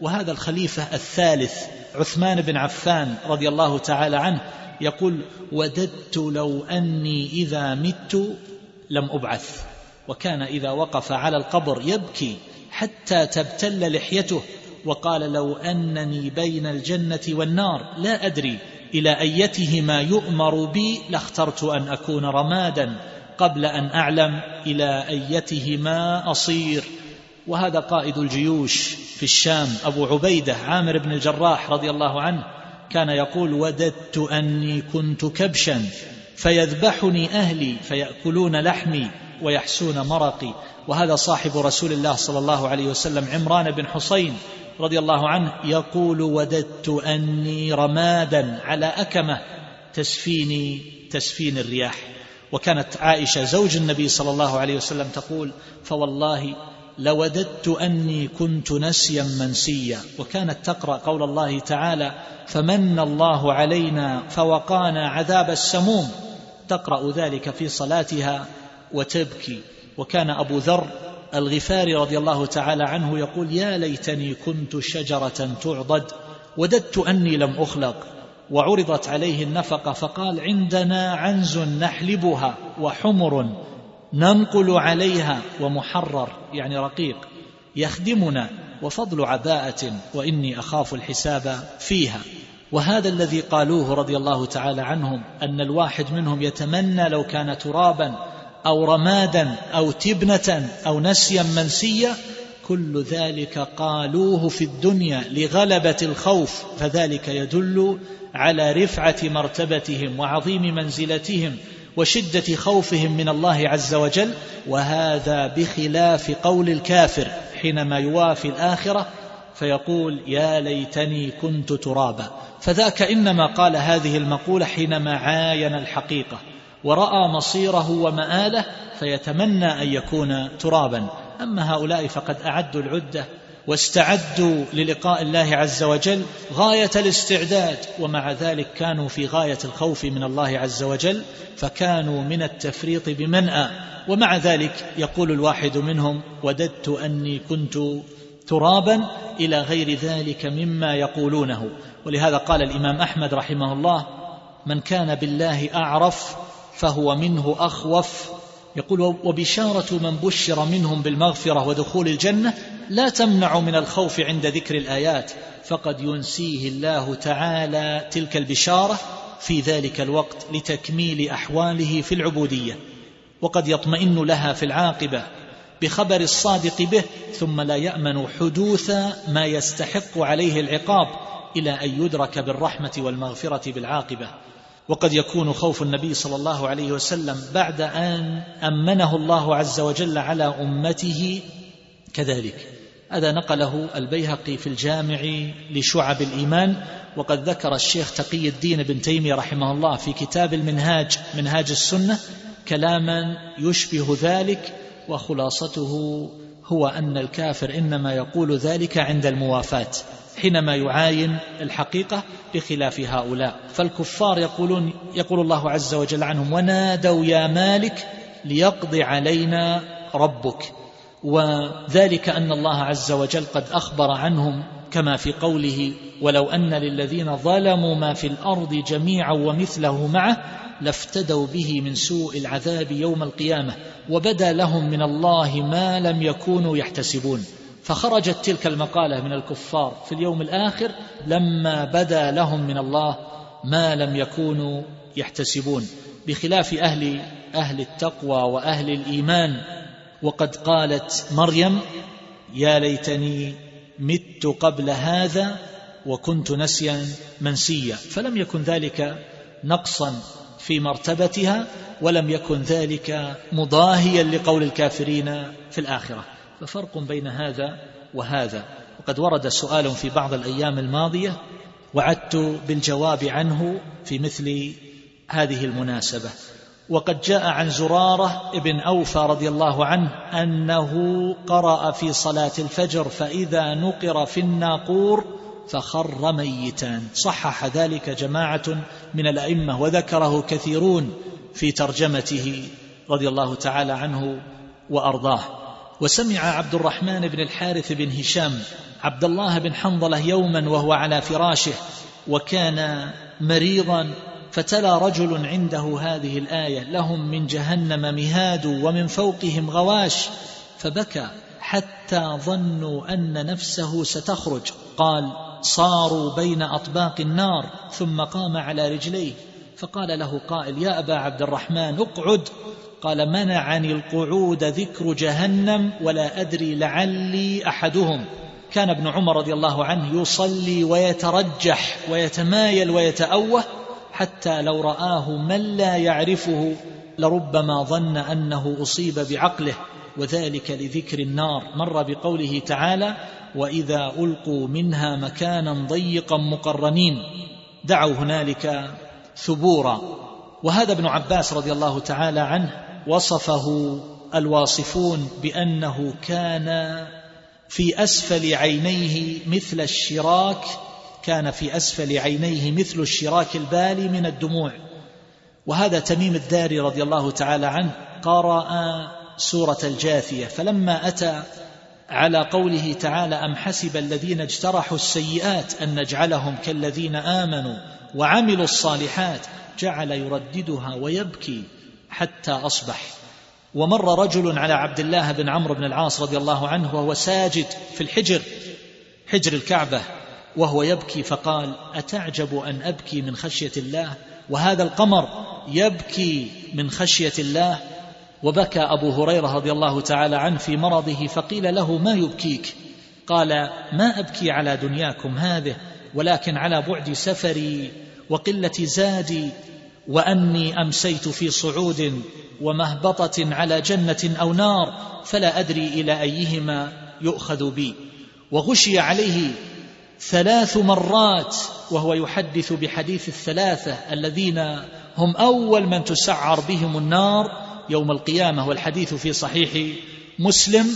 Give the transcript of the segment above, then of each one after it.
وهذا الخليفة الثالث عثمان بن عفان رضي الله تعالى عنه يقول وددت لو أني إذا مت لم أبعث وكان إذا وقف على القبر يبكي حتى تبتل لحيته وقال لو أنني بين الجنة والنار لا أدري إلى أيتهما يؤمر بي لاخترت أن أكون رمادا قبل أن أعلم إلى أيتهما أصير وهذا قائد الجيوش في الشام أبو عبيدة عامر بن الجراح رضي الله عنه كان يقول وددت أني كنت كبشا فيذبحني أهلي فيأكلون لحمي ويحسون مرقي. وهذا صاحب رسول الله صلى الله عليه وسلم عمران بن حسين رضي الله عنه يقول وددت أني رمادا على أكمة تسفيني تسفين الرياح. وكانت عائشة زوج النبي صلى الله عليه وسلم تقول فوالله لوددت أني كنت نسيا منسيا. وكانت تقرأ قول الله تعالى فمن الله علينا فوقانا عذاب السموم. تقرأ ذلك في صلاتها وتبكي. وكان أبو ذر الغفاري رضي الله تعالى عنه يقول يا ليتني كنت شجرة تعضد وددت أني لم أخلق وعرضت عليه النفقة فقال عندنا عنز نحلبها وحمر ننقل عليها ومحرر يعني رقيق يخدمنا وفضل عباءة وإني أخاف الحساب فيها. وهذا الذي قالوه رضي الله تعالى عنهم أن الواحد منهم يتمنى لو كان ترابا أو رمادا أو تبنة أو نسيا منسيا كل ذلك قالوه في الدنيا لغلبة الخوف فذلك يدل على رفعة مرتبتهم وعظيم منزلتهم وشدة خوفهم من الله عز وجل وهذا بخلاف قول الكافر حينما يوافي الآخرة فيقول يا ليتني كنت ترابا. فذاك إنما قال هذه المقولة حينما عاين الحقيقة ورأى مصيره ومآله فيتمنى أن يكون ترابا. أما هؤلاء فقد أعدوا العدة واستعدوا للقاء الله عز وجل غاية الاستعداد. ومع ذلك كانوا في غاية الخوف من الله عز وجل فكانوا من التفريط بمنأى. ومع ذلك يقول الواحد منهم وددت أني كنت ترابا إلى غير ذلك مما يقولونه. ولهذا قال الإمام أحمد رحمه الله من كان بالله أعرف فهو منه أخوف. يقول وبشارة من بشر منهم بالمغفرة ودخول الجنة لا تمنع من الخوف عند ذكر الآيات فقد ينسيه الله تعالى تلك البشارة في ذلك الوقت لتكميل أحواله في العبودية. وقد يطمئن لها في العاقبة بخبر الصادق به ثم لا يأمن حدوث ما يستحق عليه العقاب إلى أن يدرك بالرحمة والمغفرة بالعاقبة. وقد يكون خوف النبي صلى الله عليه وسلم بعد أن أمنه الله عز وجل على أمته كذلك. هذا نقله البيهقي في الجامع لشعب الإيمان وقد ذكر الشيخ تقي الدين بن تيمية رحمه الله في كتاب المنهاج منهاج السنة كلاما يشبه ذلك وخلاصته هو أن الكافر إنما يقول ذلك عند الموافاة حينما يعاين الحقيقة بخلاف هؤلاء. فالكفار يقولون يقول الله عز وجل عنهم ونادوا يا مالك ليقضي علينا ربك وذلك أن الله عز وجل قد أخبر عنهم كما في قوله ولو أن للذين ظلموا ما في الأرض جميعا ومثله معه لافتدوا به من سوء العذاب يوم القيامة وبدا لهم من الله ما لم يكونوا يحتسبون. فخرجت تلك المقالة من الكفار في اليوم الآخر لما بدا لهم من الله ما لم يكونوا يحتسبون. بخلاف أهل أهل التقوى وأهل الإيمان وقد قالت مريم يا ليتني مت قبل هذا وكنت نسيا منسيا. فلم يكن ذلك نقصا في مرتبتها ولم يكن ذلك مضاهيا لقول الكافرين في الآخرة. ففرق بين هذا وهذا. وقد ورد سؤال في بعض الأيام الماضية وعدت بالجواب عنه في مثل هذه المناسبة. وقد جاء عن زرارة ابن أوفى رضي الله عنه أنه قرأ في صلاة الفجر فإذا نقر في الناقور فخر ميتا صحح ذلك جماعة من الأئمة وذكره كثيرون في ترجمته رضي الله تعالى عنه وأرضاه. وسمع عبد الرحمن بن الحارث بن هشام عبد الله بن حنظلة يوما وهو على فراشه وكان مريضا فتلا رجل عنده هذه الآية لهم من جهنم مهاد ومن فوقهم غواش فبكى حتى ظنوا أن نفسه ستخرج. قال صاروا بين أطباق النار ثم قام على رجليه فقال له قائل يا أبا عبد الرحمن اقعد. قال منعني القعود ذكر جهنم ولا أدري لعلي أحدهم. كان ابن عمر رضي الله عنه يصلي ويترجح ويتمايل ويتأوه حتى لو رآه من لا يعرفه لربما ظن أنه أصيب بعقله وذلك لذكر النار. مر بقوله تعالى وإذا ألقوا منها مكانا ضيقا مقرنين دعوا هنالك ثبورا. وهذا ابن عباس رضي الله تعالى عنه وصفه الواصفون بأنه كان في أسفل عينيه مثل الشراك كان في أسفل عينيه مثل الشراك البالي من الدموع. وهذا تميم الداري رضي الله تعالى عنه قرأ سورة الجاثية فلما أتى على قوله تعالى أم حسب الذين اجترحوا السيئات أن نجعلهم كالذين آمنوا وعملوا الصالحات جعل يرددها ويبكي حتى أصبح. ومر رجل على عبد الله بن عمرو بن العاص رضي الله عنه وهو ساجد في الحجر حجر الكعبة. وهو يبكي فقال أتعجب أن أبكي من خشية الله؟ وهذا القمر يبكي من خشية الله. وبكى أبو هريرة رضي الله تعالى عنه في مرضه فقيل له ما يبكيك؟ قال ما أبكي على دنياكم هذه ولكن على بعد سفري وقلة زادي وأني أمسيت في صعود ومهبطة على جنة أو نار فلا أدري إلى أيهما يؤخذ بي. وغشي عليه ثلاث مرات وهو يحدث بحديث الثلاثة الذين هم أول من تسعر بهم النار يوم القيامة والحديث في صحيح مسلم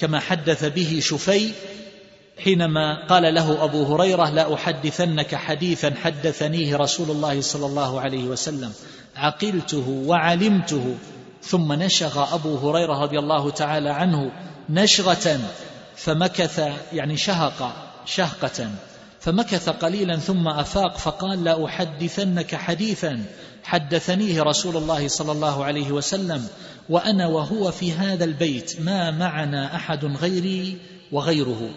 كما حدث به شفي حينما قال له أبو هريرة لا أحدثنك حديثا حدثنيه رسول الله صلى الله عليه وسلم عقلته وعلمته. ثم نشغ أبو هريرة رضي الله تعالى عنه نشغة فمكث يعني شهق. شهقة فمكث قليلا ثم أفاق فقال لا أحدثنك حديثا. حدثنيه رسول الله صلى الله عليه وسلم وأنا وهو في هذا البيت ما معنا أحد غيري وغيره.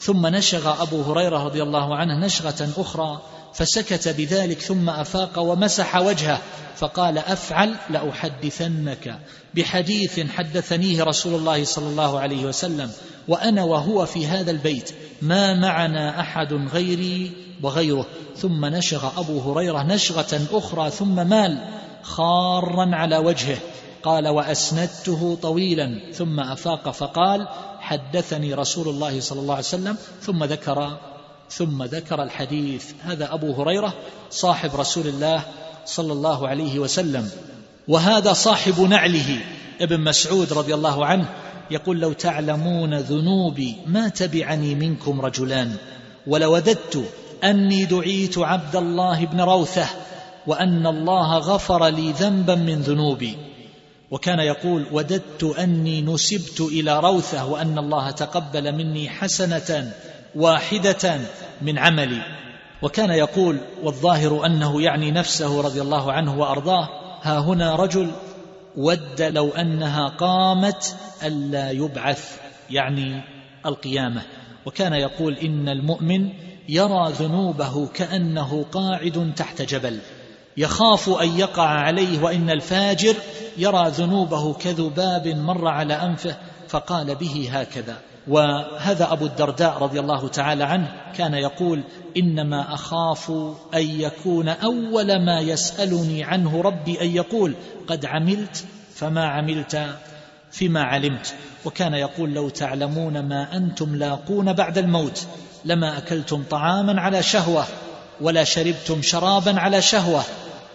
ثم نشغ أبو هريرة رضي الله عنه نشغة أخرى فسكت بذلك ثم أفاق ومسح وجهه فقال أفعل لأحدثنك بحديث حدثنيه رسول الله صلى الله عليه وسلم وأنا وهو في هذا البيت ما معنا أحد غيري وغيره. ثم نشغ أبو هريرة نشغة أخرى ثم مال خارا على وجهه قال وأسندته طويلا ثم أفاق فقال حدثني رسول الله صلى الله عليه وسلم ثم ذكر ثم ذكر الحديث. هذا أبو هريرة صاحب رسول الله صلى الله عليه وسلم. وهذا صاحب نعله ابن مسعود رضي الله عنه يقول لو تعلمون ذنوبي ما تبعني منكم رجلان ولوددت أني دعيت عبد الله بن روثة وأن الله غفر لي ذنبا من ذنوبي وكان يقول وددت أني نسبت إلى روثة وأن الله تقبل مني حسنة واحدة من عملي. وكان يقول والظاهر أنه يعني نفسه رضي الله عنه وأرضاه ها هنا رجل ود لو أنها قامت ألا يبعث يعني القيامة. وكان يقول إن المؤمن يرى ذنوبه كأنه قاعد تحت جبل. يخاف أن يقع عليه وإن الفاجر يرى ذنوبه كذباب مر على أنفه فقال به هكذا. وهذا أبو الدرداء رضي الله تعالى عنه كان يقول إنما أخاف أن يكون أول ما يسألني عنه ربي أن يقول قد عملت فما عملت فيما علمت. وكان يقول لو تعلمون ما أنتم لاقون بعد الموت لما أكلتم طعاما على شهوة ولا شربتم شرابا على شهوة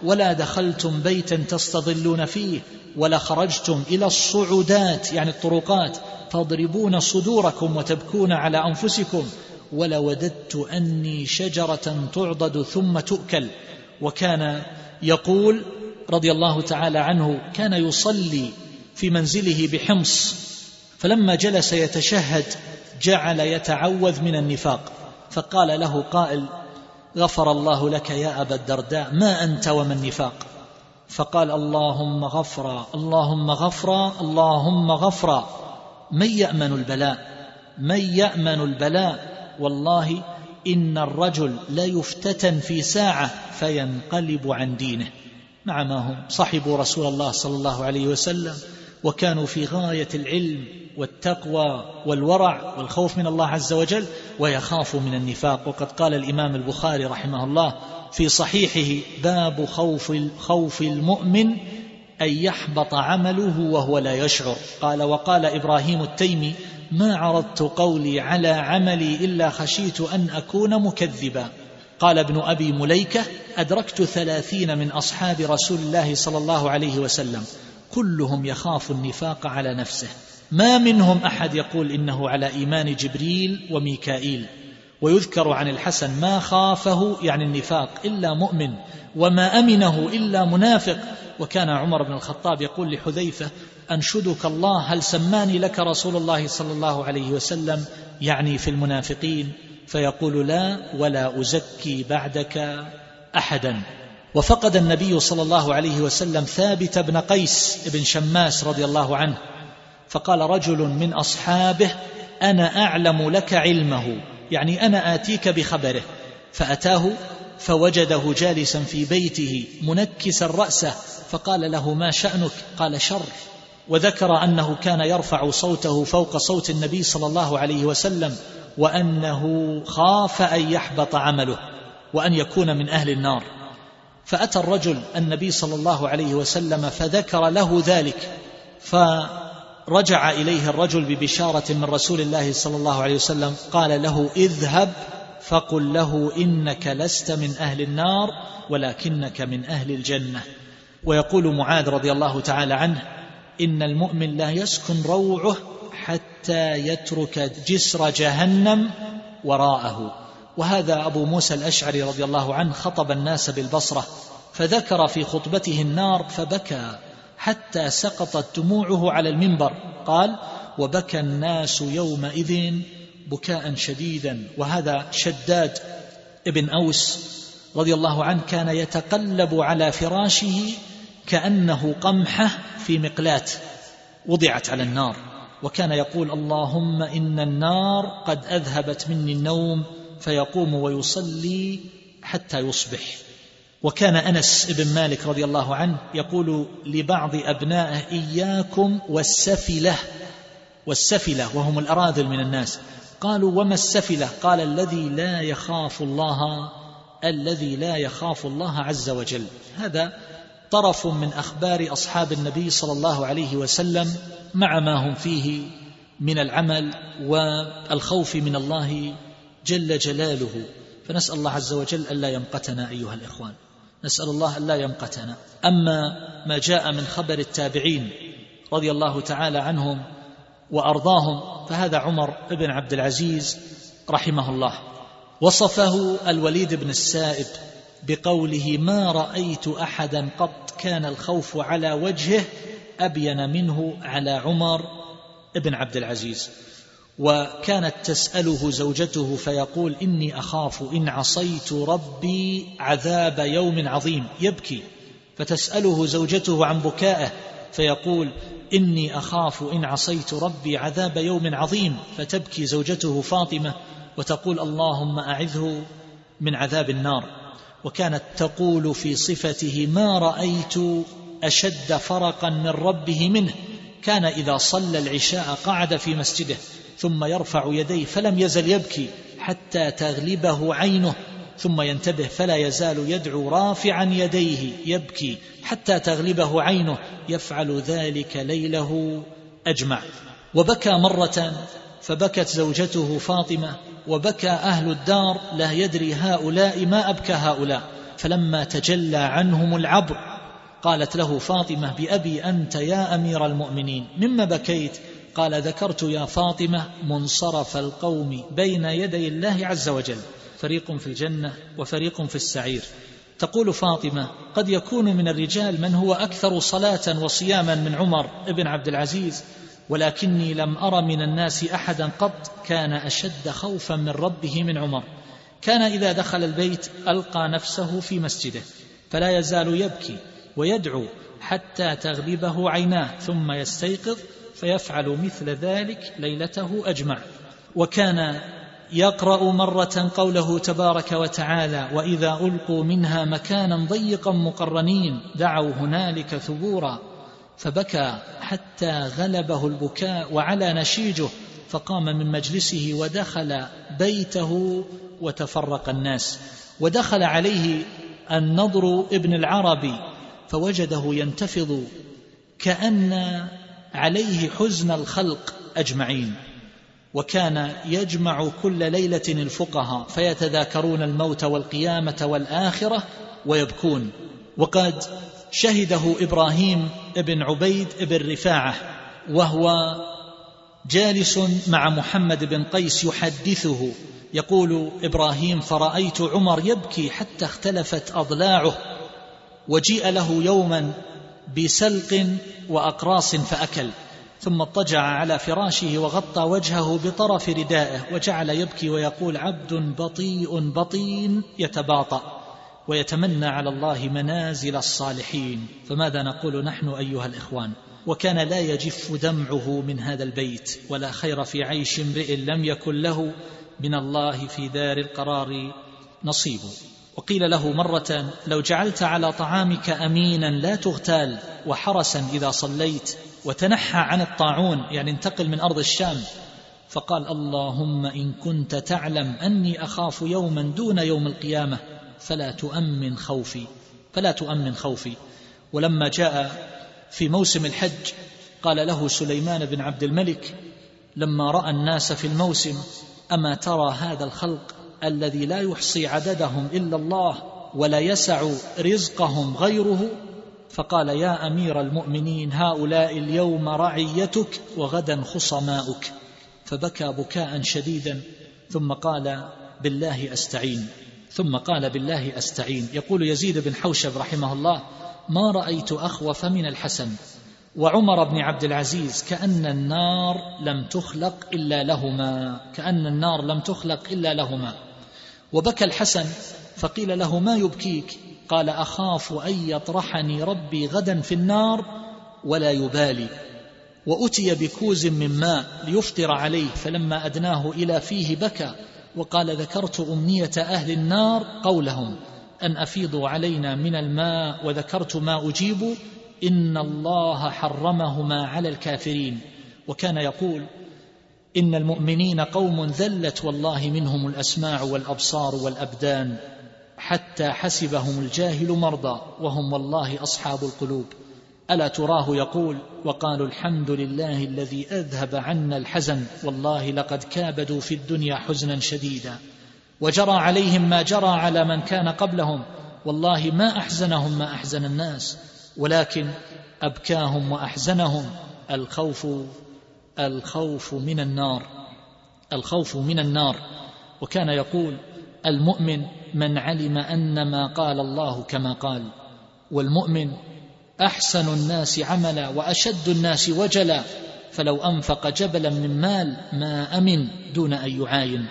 ولا دخلتم بيتا تستظلون فيه ولا خرجتم إلى الصعودات يعني الطرقات تضربون صدوركم وتبكون على أنفسكم. ولوددت أني شجرة تعضد ثم تؤكل. وكان يقول رضي الله تعالى عنه كان يصلي في منزله بحمص فلما جلس يتشهد جعل يتعوذ من النفاق. فقال له قائل غفر الله لك يا أبا الدرداء ما أنت وما النفاق؟ فقال اللهم غفرا اللهم غفرا اللهم غفرا. من يأمن البلاء؟ من يأمن البلاء؟ والله إن الرجل ليفتتن في ساعة فينقلب عن دينه. مع ما هم صحبوا رسول الله صلى الله عليه وسلم وكانوا في غاية العلم والتقوى والورع والخوف من الله عز وجل ويخافوا من النفاق. وقد قال الإمام البخاري رحمه الله في صحيحه باب خوف خوف المؤمن أن يحبط عمله وهو لا يشعر. قال وقال إبراهيم التيمي ما عرضت قولي على عملي إلا خشيت أن أكون مكذبا. قال ابن أبي مليكة أدركت ثلاثين من أصحاب رسول الله صلى الله عليه وسلم. كلهم يخاف النفاق على نفسه. ما منهم أحد يقول إنه على إيمان جبريل وميكائيل. ويذكر عن الحسن ما خافه يعني النفاق إلا مؤمن وما أمنه إلا منافق. وكان عمر بن الخطاب يقول لحذيفة أنشدك الله هل سماني لك رسول الله صلى الله عليه وسلم؟ يعني في المنافقين. فيقول لا ولا أزكي بعدك أحدا. وفقد النبي صلى الله عليه وسلم ثابت بن قيس بن شماس رضي الله عنه. فقال رجل من أصحابه أنا أعلم لك علمه. يعني أنا آتيك بخبره فأتاه فوجده جالسا في بيته منكسا رأسه فقال له ما شأنك؟ قال شر. وذكر أنه كان يرفع صوته فوق صوت النبي صلى الله عليه وسلم وأنه خاف أن يحبط عمله وأن يكون من أهل النار. فأتى الرجل النبي صلى الله عليه وسلم فذكر له ذلك فرجع إليه الرجل ببشارة من رسول الله صلى الله عليه وسلم قال له اذهب فقل له إنك لست من أهل النار ولكنك من أهل الجنة. ويقول معاذ رضي الله تعالى عنه إن المؤمن لا يسكن روعه حتى يترك جسر جهنم وراءه. وهذا أبو موسى الأشعري رضي الله عنه خطب الناس بالبصرة فذكر في خطبته النار فبكى. حتى سقطت دموعه على المنبر. قال وبكى الناس يومئذ بكاء شديدا. وهذا شداد ابن أوس رضي الله عنه كان يتقلب على فراشه كأنه قمحة في مقلاة وضعت على النار. وكان يقول اللهم إن النار قد أذهبت مني النوم فيقوم ويصلي حتى يصبح. وكان أنس بن مالك رضي الله عنه يقول لبعض أبنائه إياكم والسفلة. والسفلة وهم الأراذل من الناس. قالوا وما السفلة؟ قال الذي لا يخاف الله الذي لا يخاف الله عز وجل. هذا طرف من أخبار أصحاب النبي صلى الله عليه وسلم مع ما هم فيه من العمل والخوف من الله جل جلاله. فنسأل الله عز وجل ألا يمقتنا أيها الإخوان. نسأل الله ألا يمقتنا أما ما جاء من خبر التابعين رضي الله تعالى عنهم وأرضاهم فهذا عمر بن عبد العزيز رحمه الله. وصفه الوليد بن السائب بقوله ما رأيت أحدا قط كان الخوف على وجهه أبين منه على عمر بن عبد العزيز. وكانت تسأله زوجته فيقول إني أخاف إن عصيت ربي عذاب يوم عظيم. يبكي. فتسأله زوجته عن بكائه فيقول إني أخاف إن عصيت ربي عذاب يوم عظيم. فتبكي زوجته فاطمة وتقول اللهم أعذه من عذاب النار. وكانت تقول في صفته ما رأيت أشد فرقا من ربه منه. كان إذا صلى العشاء قعد في مسجده. ثم يرفع يديه فلم يزل يبكي حتى تغلبه عينه ثم ينتبه فلا يزال يدعو رافعا يديه يبكي حتى تغلبه عينه يفعل ذلك ليله. أجمع. وبكى مرة فبكت زوجته فاطمة وبكى أهل الدار لا يدري هؤلاء ما أبكى هؤلاء. فلما تجلى عنهم العبر قالت له فاطمة بأبي أنت يا أمير المؤمنين مما بكيت؟ قال ذكرت يا فاطمة منصرف القوم بين يدي الله عز وجل. فريق في الجنة وفريق في السعير. تقول فاطمة قد يكون من الرجال من هو أكثر صلاة وصياما من عمر بن عبد العزيز ولكني لم أر من الناس أحدا قط كان أشد خوفا من ربه من عمر. كان إذا دخل البيت ألقى نفسه في مسجده فلا يزال يبكي ويدعو حتى تغلبه عيناه ثم يستيقظ فيفعل مثل ذلك ليلته أجمع. وكان يقرأ مرة قوله تبارك وتعالى وإذا ألقوا منها مكانا ضيقا مقرنين دعوا هنالك ثبورا. فبكى حتى غلبه البكاء وعلى نشيجه فقام من مجلسه ودخل بيته وتفرق الناس. ودخل عليه النضر ابن العربي فوجده ينتفض كأن عليه حزن الخلق أجمعين وكان يجمع كل ليلة الفقهاء فيتذاكرون الموت والقيامة والآخرة ويبكون. وقد شهده إبراهيم بن عبيد بن رفاعة وهو جالس مع محمد بن قيس يحدثه يقول إبراهيم فرأيت عمر يبكي حتى اختلفت أضلاعه وجيء له يوما بسلق وأقراص فأكل ثم اضطجع على فراشه وغطى وجهه بطرف ردائه وجعل يبكي ويقول عبد بطيء بطين يتباطأ ويتمنى على الله منازل الصالحين. فماذا نقول نحن أيها الإخوان؟ وكان لا يجف دمعه من هذا البيت ولا خير في عيش امرئ لم يكن له من الله في دار القرار نصيب. وقيل له مرة لو جعلت على طعامك أمينا لا تغتال وحرسا إذا صليت وتنحى عن الطاعون يعني انتقل من أرض الشام. فقال اللهم إن كنت تعلم أني أخاف يوما دون يوم القيامة فلا تؤمن خوفي فلا تؤمن خوفي. ولما جاء في موسم الحج قال له سليمان بن عبد الملك لما رأى الناس في الموسم أما ترى هذا الخلق الذي لا يحصي عددهم إلا الله ولا يسع رزقهم غيره فقال يا أمير المؤمنين هؤلاء اليوم رعيتك وغدا خصماؤك. فبكى بكاء شديدا ثم قال بالله أستعين. ثم قال بالله أستعين. يقول يزيد بن حوشب رحمه الله ما رأيت أخوف من الحسن. وعمر بن عبد العزيز كأن النار لم تخلق إلا لهما كأن النار لم تخلق إلا لهما. وبكى الحسن فقيل له ما يبكيك؟ قال أخاف أن يطرحني ربي غدا في النار ولا يبالي. وأتي بكوز من ماء ليفطر عليه فلما أدناه إلى فيه بكى وقال ذكرت أمنية أهل النار قولهم أن أفيضوا علينا من الماء وذكرت ما أجيب إن الله حرمهما على الكافرين. وكان يقول إن المؤمنين قوم ذلت والله منهم الأسماع والأبصار والأبدان حتى حسبهم الجاهل مرضى وهم والله أصحاب القلوب. ألا تراه يقول وقالوا الحمد لله الذي أذهب عنا الحزن والله لقد كابدوا في الدنيا حزنا شديدا. وجرى عليهم ما جرى على من كان قبلهم والله ما أحزنهم ما أحزن الناس ولكن أبكاهم وأحزنهم الخوف الخوف من النار الخوف من النار. وكان يقول المؤمن من علم أن ما قال الله كما قال والمؤمن أحسن الناس عملا وأشد الناس وجلا فلو أنفق جبلا من مال ما أمن دون أن يعاين.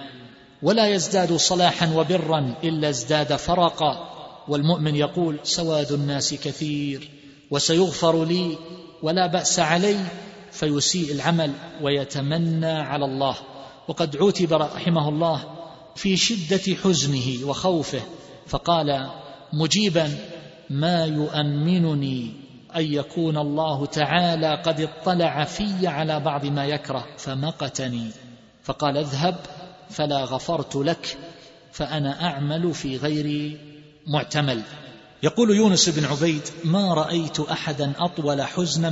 ولا يزداد صلاحا وبرا إلا ازداد فرقا. والمؤمن يقول سواد الناس كثير وسيغفر لي ولا بأس علي فيسيء العمل ويتمنى على الله. وقد عوتب رحمه الله في شدة حزنه وخوفه فقال مجيبا ما يؤمنني أن يكون الله تعالى قد اطلع في على بعض ما يكره فمقتني. فقال اذهب فلا غفرت لك فأنا أعمل في غير معتمل. يقول يونس بن عبيد ما رأيت احدا أطول حزنا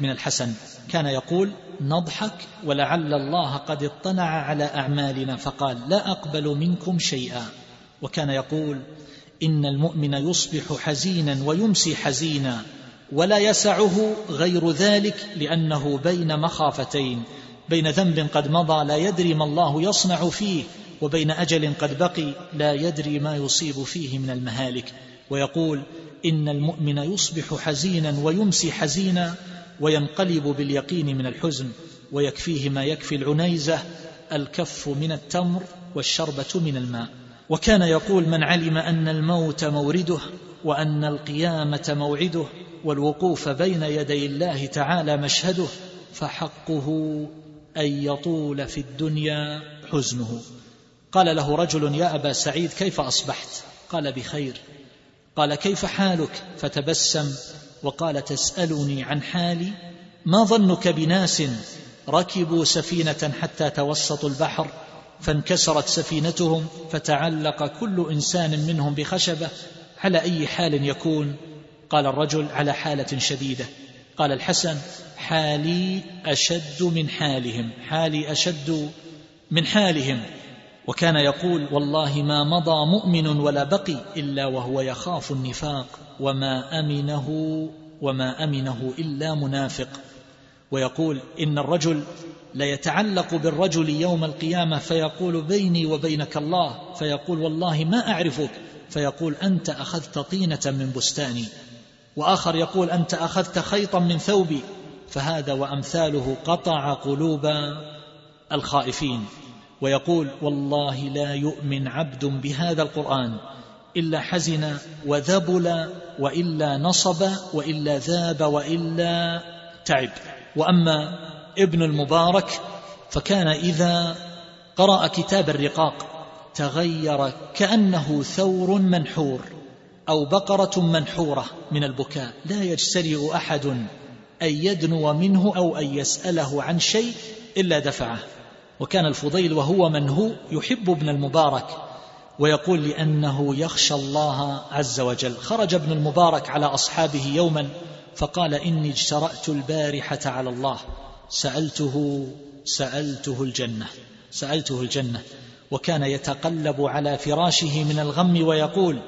من الحسن. كان يقول نضحك ولعل الله قد اطلع على أعمالنا فقال لا أقبل منكم شيئا. وكان يقول إن المؤمن يصبح حزينا ويمسي حزينا ولا يسعه غير ذلك لأنه بين مخافتين بين ذنب قد مضى لا يدري ما الله يصنع فيه وبين أجل قد بقي لا يدري ما يصيب فيه من المهالك. ويقول إن المؤمن يصبح حزينا ويمسي حزينا وينقلب باليقين من الحزن ويكفيه ما يكفي العنيزة الكف من التمر والشربة من الماء. وكان يقول من علم أن الموت مورده وأن القيامة موعده والوقوف بين يدي الله تعالى مشهده فحقه أن يطول في الدنيا حزنه. قال له رجل يا أبا سعيد كيف أصبحت؟ قال بخير. قال كيف حالك؟ فتبسم وقال تسألني عن حالي؟ ما ظنك بناس ركبوا سفينة حتى توسطوا البحر فانكسرت سفينتهم فتعلق كل إنسان منهم بخشبة؟ على أي حال يكون؟ قال الرجل على حالة شديدة. قال الحسن حالي أشد من حالهم حالي أشد من حالهم. وكان يقول والله ما مضى مؤمن ولا بقي إلا وهو يخاف النفاق وما أمنه وما أمنه إلا منافق. ويقول إن الرجل ليتعلق بالرجل يوم القيامة فيقول بيني وبينك الله فيقول والله ما أعرفك فيقول أنت أخذت طينة من بستاني. وآخر يقول أنت أخذت خيطا من ثوبي فهذا وأمثاله قطع قلوب الخائفين. ويقول والله لا يؤمن عبد بهذا القرآن إلا حزن وذبل وإلا نصب وإلا ذاب وإلا تعب. وأما ابن المبارك فكان إذا قرأ كتاب الرقاق تغير كأنه ثور منحور أو بقرة منحورة من البكاء. لا يجترئ أحد أن يدنو منه أو أن يسأله عن شيء إلا دفعه. وكان الفضيل وهو من هو يحب ابن المبارك ويقول لأنه يخشى الله عز وجل. خرج ابن المبارك على أصحابه يوما فقال إني اجترأت البارحة على الله. سألته سألته الجنة سألته الجنة. وكان يتقلب على فراشه من الغم ويقول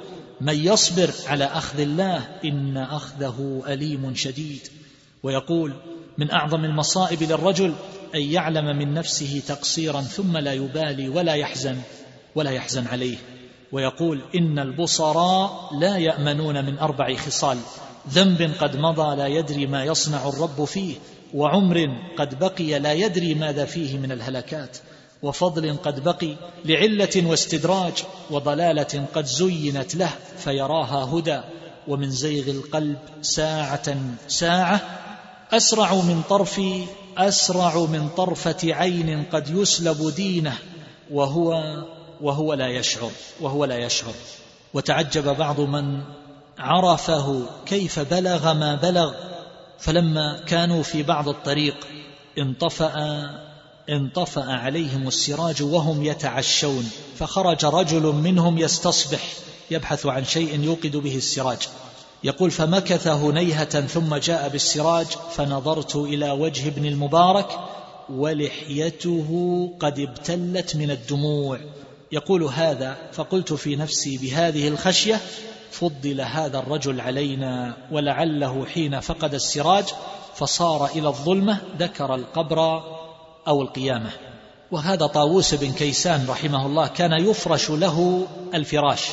من يصبر على أخذ الله إن أخذه أليم شديد. ويقول من أعظم المصائب للرجل أن يعلم من نفسه تقصيرا ثم لا يبالي ولا يحزن ولا يحزن عليه. ويقول إن البصراء لا يأمنون من أربع خصال. ذنب قد مضى لا يدري ما يصنع الرب فيه وعمر قد بقي لا يدري ماذا فيه من الهلكات وفضل قد بقي لعلة واستدراج وضلالة قد زينت له فيراها هدى. ومن زيغ القلب ساعة ساعة أسرع من طرف أسرع من طرفة عين قد يسلب دينه وهو وهو لا يشعر وهو لا يشعر. وتعجب بعض من عرفه كيف بلغ ما بلغ. فلما كانوا في بعض الطريق انطفأ انطفأ عليهم السراج وهم يتعشون. فخرج رجل منهم يستصبح يبحث عن شيء يوقد به السراج. يقول فمكث هنيهة ثم جاء بالسراج فنظرت إلى وجه ابن المبارك ولحيته قد ابتلت من الدموع. يقول هذا فقلت في نفسي بهذه الخشية فضل هذا الرجل علينا ولعله حين فقد السراج فصار إلى الظلمة ذكر القبر أو القيامة. وهذا طاووس بن كيسان رحمه الله كان يفرش له الفراش.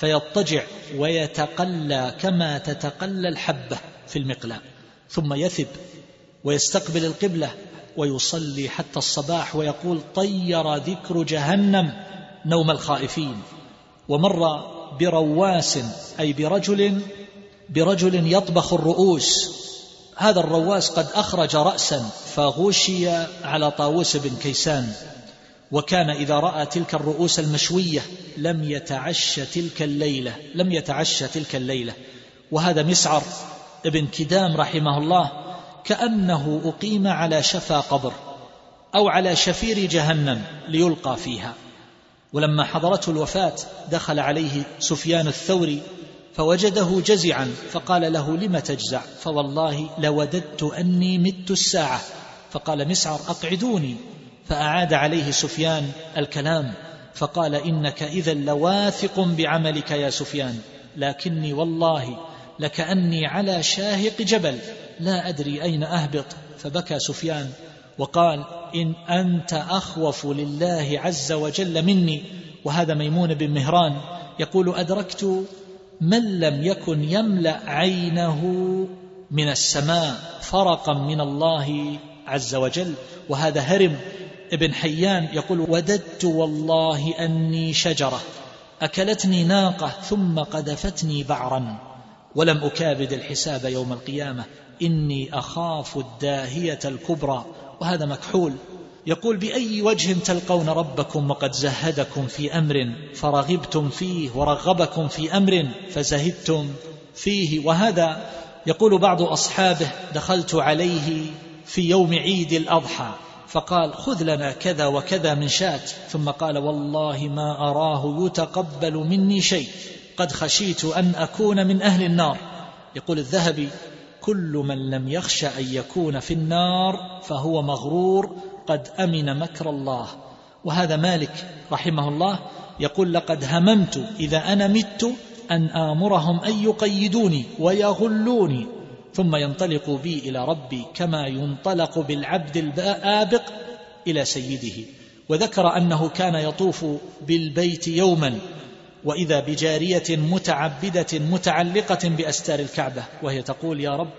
فيضطجع ويتقلى كما تتقلى الحبة في المقلاة ثم يثب ويستقبل القبلة ويصلي حتى الصباح ويقول طير ذكر جهنم نوم الخائفين. ومر برواس أي برجل برجل يطبخ الرؤوس. هذا الرواس قد أخرج رأسا فغشي على طاووس بن كيسان. وكان إذا رأى تلك الرؤوس المشوية لم يتعش تلك الليلة لم يتعش تلك الليلة. وهذا مسعر ابن كدام رحمه الله كأنه أقيم على شفا قبر أو على شفير جهنم ليلقى فيها. ولما حضرته الوفاة دخل عليه سفيان الثوري فوجده جزعا فقال له لم تجزع؟ فوالله لوددت أني مت الساعة. فقال مسعر أقعدوني. فأعاد عليه سفيان الكلام فقال إنك إذا لواثق بعملك يا سفيان لكني والله لكأني على شاهق جبل لا أدري أين أهبط فبكى سفيان وقال إن أنت أخوف لله عز وجل مني وهذا ميمون بن مهران يقول أدركت من لم يكن يملأ عينه من السماء فرقا من الله عز وجل وهذا هرم ابن حيان يقول وددت والله أني شجرة أكلتني ناقة ثم قذفتني بعرا ولم أكابد الحساب يوم القيامة إني أخاف الداهية الكبرى. وهذا مكحول. يقول بأي وجه تلقون ربكم وقد زهدكم في أمر فرغبتم فيه ورغبكم في أمر فزهدتم فيه؟ وهذا يقول بعض أصحابه دخلت عليه في يوم عيد الأضحى. فقال خذ لنا كذا وكذا من شاة. ثم قال والله ما أراه يتقبل مني شيء. قد خشيت أن أكون من أهل النار. يقول الذهبي كل من لم يخش أن يكون في النار فهو مغرور. قد أمن مكر الله. وهذا مالك رحمه الله يقول لقد هممت إذا أنا مت أن آمرهم أن يقيدوني ويغلوني. ثم ينطلق بي إلى ربي كما ينطلق بالعبد الآبق إلى سيده. وذكر أنه كان يطوف بالبيت يوما وإذا بجارية متعبدة متعلقة بأستار الكعبة وهي تقول يا رب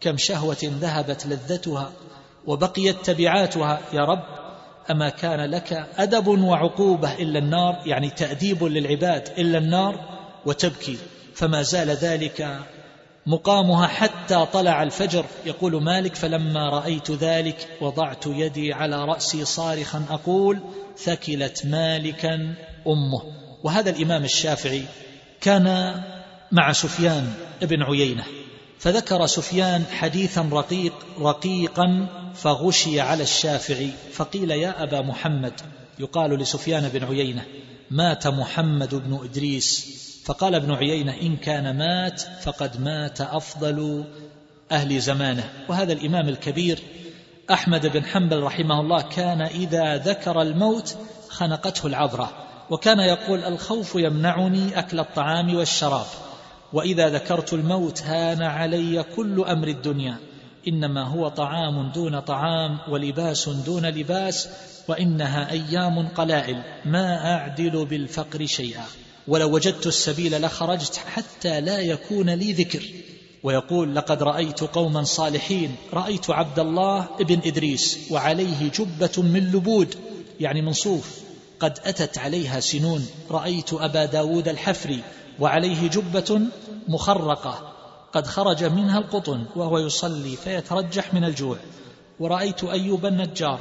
كم شهوة ذهبت لذتها وبقيت تبعاتها. يا رب أما كان لك أدب وعقوبة إلا النار يعني تأديب للعباد إلا النار وتبكي فما زال ذلك مقامها حتى طلع الفجر. يقول مالك فلما رأيت ذلك وضعت يدي على رأسي صارخا أقول ثكلت مالكا أمه. وهذا الإمام الشافعي كان مع سفيان بن عيينة فذكر سفيان حديثا رقيق رقيقا فغشي على الشافعي فقيل يا أبا محمد. يقال لسفيان بن عيينة مات محمد بن إدريس. فقال ابن عيينة إن كان مات فقد مات أفضل أهل زمانه. وهذا الإمام الكبير أحمد بن حنبل رحمه الله كان إذا ذكر الموت خنقته العبرة وكان يقول الخوف يمنعني أكل الطعام والشراب وإذا ذكرت الموت هان علي كل أمر الدنيا إنما هو طعام دون طعام ولباس دون لباس وإنها أيام قلائل ما أعدل بالفقر شيئا. ولو وجدت السبيل لخرجت حتى لا يكون لي ذكر. ويقول لقد رأيت قوما صالحين رأيت عبد الله ابن إدريس وعليه جبة من لبود يعني من صوف قد أتت عليها سنون. رأيت أبا داود الحفري وعليه جبة مخرقة قد خرج منها القطن وهو يصلي فيترجح من الجوع. ورأيت أيوب النجار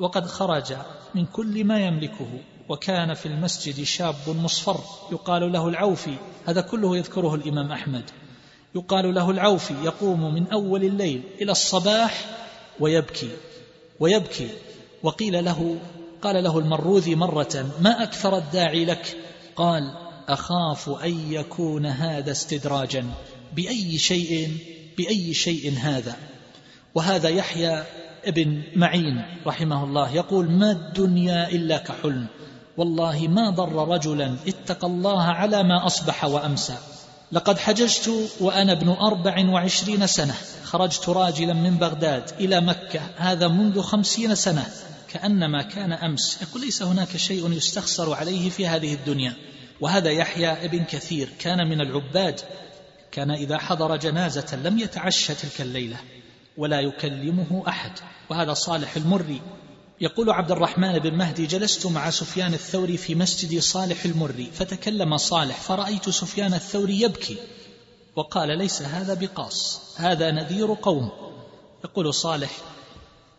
وقد خرج من كل ما يملكه. وكان في المسجد شاب مصفر يقال له العوفي هذا كله يذكره الإمام أحمد. يقال له العوفي يقوم من أول الليل إلى الصباح ويبكي ويبكي. وقيل له قال له المروذي مرة ما أكثر الداعي لك؟ قال أخاف أن يكون هذا استدراجا بأي شيء بأي شيء هذا. وهذا يحيى ابن معين رحمه الله يقول ما الدنيا إلا كحلم. والله ما ضر رجلا اتقى الله على ما أصبح وأمسى. لقد حججت وأنا ابن أربع وعشرين سنة. خرجت راجلا من بغداد إلى مكة. هذا منذ خمسين سنة. كأنما كان أمس. يقول ليس هناك شيء يستخسر عليه في هذه الدنيا. وهذا يحيى ابن كثير كان من العباد. كان إذا حضر جنازة لم يتعشى تلك الليلة. ولا يكلمه أحد. وهذا صالح المري. يقول عبد الرحمن بن مهدي جلست مع سفيان الثوري في مسجد صالح المري فتكلم صالح فرأيت سفيان الثوري يبكي. وقال ليس هذا بقاص هذا نذير قوم. يقول صالح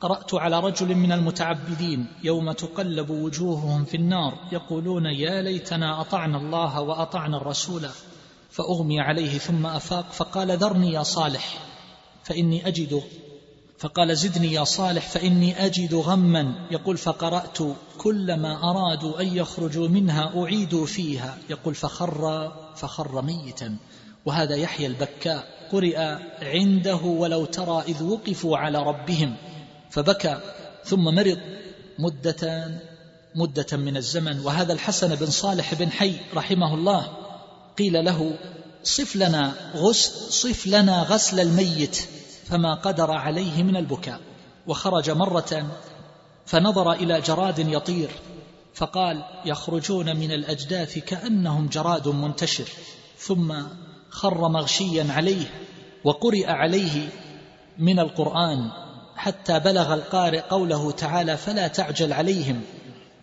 قرأت على رجل من المتعبدين يوم تقلب وجوههم في النار يقولون يا ليتنا أطعنا الله وأطعنا الرسول فأغمي عليه ثم أفاق فقال ذرني يا صالح فإني أجد فقال زدني يا صالح فإني أجد غما. يقول فقرأت كلما أرادوا أن يخرجوا منها أعيدوا فيها. يقول فخر فخر ميتا. وهذا يحيى البكاء. قرئ عنده ولو ترى إذ وقفوا على ربهم. فبكى. ثم مرض. مدة مدة من الزمن. وهذا الحسن بن صالح بن حي رحمه الله. قيل له صف لنا غسل صف لنا غسل الميت. فما قدر عليه من البكاء وخرج مرة فنظر إلى جراد يطير فقال يخرجون من الأجداث كأنهم جراد منتشر ثم خر مغشيا عليه وقرئ عليه من القرآن حتى بلغ القارئ قوله تعالى فلا تعجل عليهم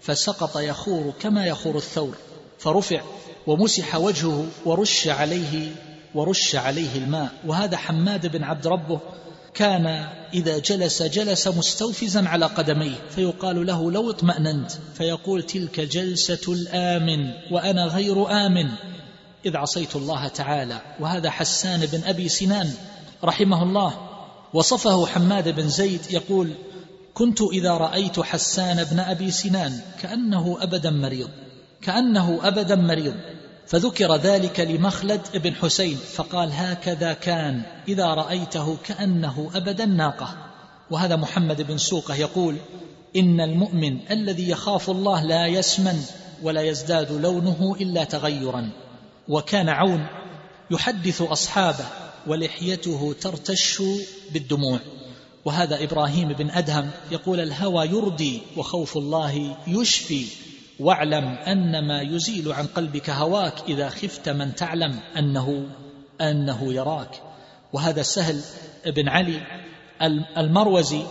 فسقط يخور كما يخور الثور فرفع ومسح وجهه ورش عليه ورش عليه الماء. وهذا حماد بن عبد ربه كان إذا جلس جلس مستوفزا على قدميه فيقال له لو اطمأننت. فيقول تلك جلسة الآمن وأنا غير آمن. إذ عصيت الله تعالى. وهذا حسان بن أبي سنان رحمه الله. وصفه حماد بن زيد يقول كنت إذا رأيت حسان بن أبي سنان كأنه أبدا مريض كأنه أبدا مريض. فذكر ذلك لمخلد بن حسين فقال هكذا كان إذا رأيته كأنه أبدا ناقة. وهذا محمد بن سوقة يقول إن المؤمن الذي يخاف الله لا يسمن ولا يزداد لونه إلا تغيرا. وكان عون يحدث أصحابه ولحيته ترتش بالدموع. وهذا إبراهيم بن أدهم يقول الهوى يردي وخوف الله يشفي واعلم أن ما يزيل عن قلبك هواك إذا خفت من تعلم أنه أنه يراك. وهذا سهل بن علي المروزي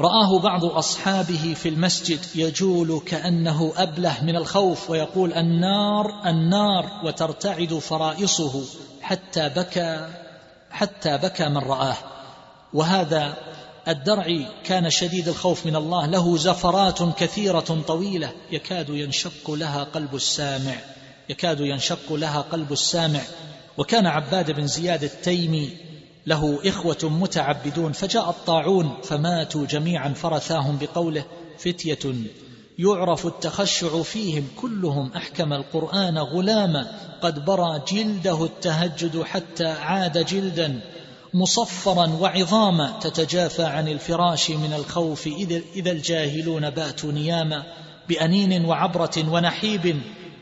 رآه بعض أصحابه في المسجد يجول كأنه أبله من الخوف ويقول النار النار وترتعد فرائصه حتى بكى حتى بكى من رآه. وهذا الدرع كان شديد الخوف من الله له زفرات كثيرة طويلة. يكاد ينشق لها قلب السامع يكاد ينشق لها قلب السامع. وكان عباد بن زياد التيمي له إخوة متعبدون فجاء الطاعون فماتوا جميعا فرثاهم بقوله فتية يعرف التخشع فيهم كلهم أحكم القرآن غلاما. قد برى جلده التهجد حتى عاد جلدا. مصفرا وعظاما تتجافى عن الفراش من الخوف إذا الجاهلون باتوا نياما بأنين وعبرة ونحيب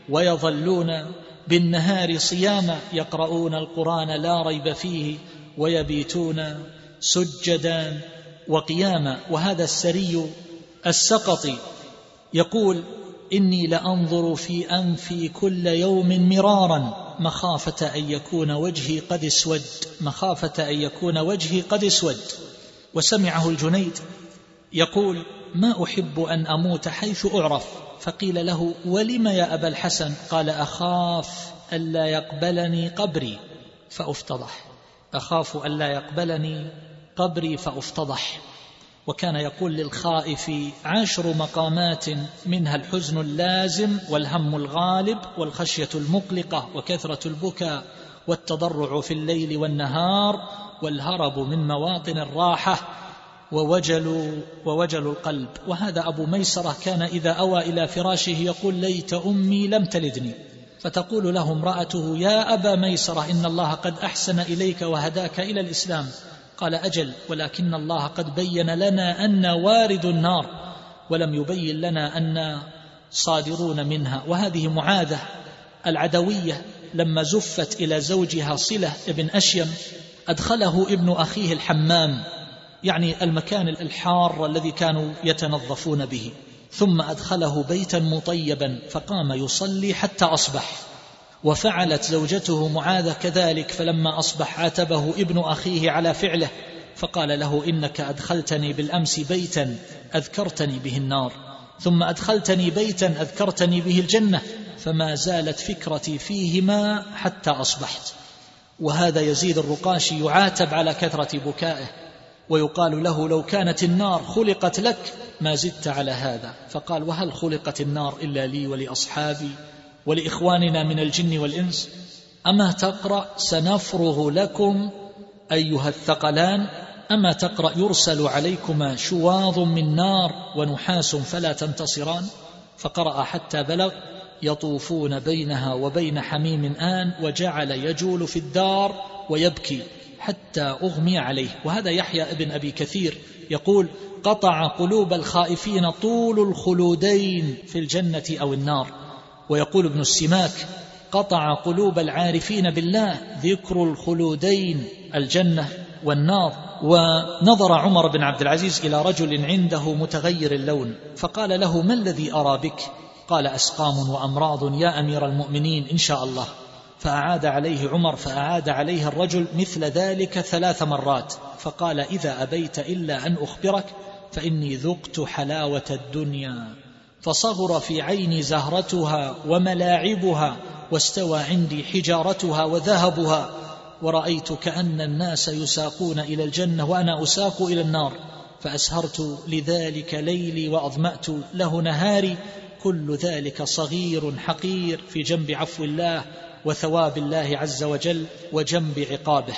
ويظلون بالنهار صياما يقرؤون القرآن لا ريب فيه ويبيتون سجدا وقياما. وهذا السري السقطي يقول إني لأنظر في أنفي كل يوم مرارا مخافة أن يكون وجهي قد اسود. مخافة أن يكون وجهي قد اسود. وسمعه الجنيد يقول ما أحب أن أموت حيث أعرف. فقيل له ولم يا أبا الحسن؟ قال أخاف ألا يقبلني قبري. فأفتضح. أخاف ألا يقبلني قبري فأفتضح. وكان يقول للخائف عشر مقامات منها الحزن اللازم والهم الغالب والخشية المقلقة وكثرة البكاء والتضرع في الليل والنهار والهرب من مواطن الراحة ووجل ووجل القلب. وهذا أبو ميسرة كان إذا أوى إلى فراشه يقول ليت أمي لم تلدني. فتقول له امرأته يا أبا ميسرة إن الله قد أحسن إليك وهداك إلى الإسلام. قال أجل ولكن الله قد بين لنا أن وارد النار ولم يبين لنا أن صادرون منها. وهذه معاذة العدوية لما زفت إلى زوجها صلة ابن أشيم أدخله ابن أخيه الحمام يعني المكان الحار الذي كانوا يتنظفون به ثم أدخله بيتا مطيبا فقام يصلي حتى أصبح. وفعلت زوجته معاذة كذلك فلما أصبح عاتبه ابن أخيه على فعله فقال له إنك أدخلتني بالأمس بيتا أذكرتني به النار ثم أدخلتني بيتا أذكرتني به الجنة فما زالت فكرتي فيهما حتى أصبحت. وهذا يزيد الرقاشي يعاتب على كثرة بكائه ويقال له لو كانت النار خلقت لك ما زدت على هذا فقال وهل خلقت النار إلا لي ولأصحابي؟ ولإخواننا من الجن والإنس أما تقرأ سنفرغ لكم أيها الثقلان أما تقرأ يرسل عليكما شواظ من نار ونحاس فلا تنتصران فقرأ حتى بلغ يطوفون بينها وبين حميم آن وجعل يجول في الدار ويبكي حتى أغمي عليه. وهذا يحيى ابن أبي كثير يقول قطع قلوب الخائفين طول الخلودين في الجنة أو النار. ويقول ابن السماك قطع قلوب العارفين بالله ذكر الخلودين الجنة والنار ونظر عمر بن عبد العزيز إلى رجل عنده متغير اللون فقال له ما الذي أرى بك؟ قال أسقام وأمراض يا أمير المؤمنين إن شاء الله. فأعاد عليه عمر فأعاد عليه الرجل مثل ذلك ثلاث مرات فقال إذا أبيت إلا أن أخبرك فإني ذقت حلاوة الدنيا. فصغر في عيني زهرتها وملاعبها واستوى عندي حجارتها وذهبها. ورأيت كأن الناس يساقون إلى الجنة وأنا أساق إلى النار. فأسهرت لذلك ليلي وأظمأت له نهاري. كل ذلك صغير حقير في جنب عفو الله وثواب الله عز وجل وجنب عقابه.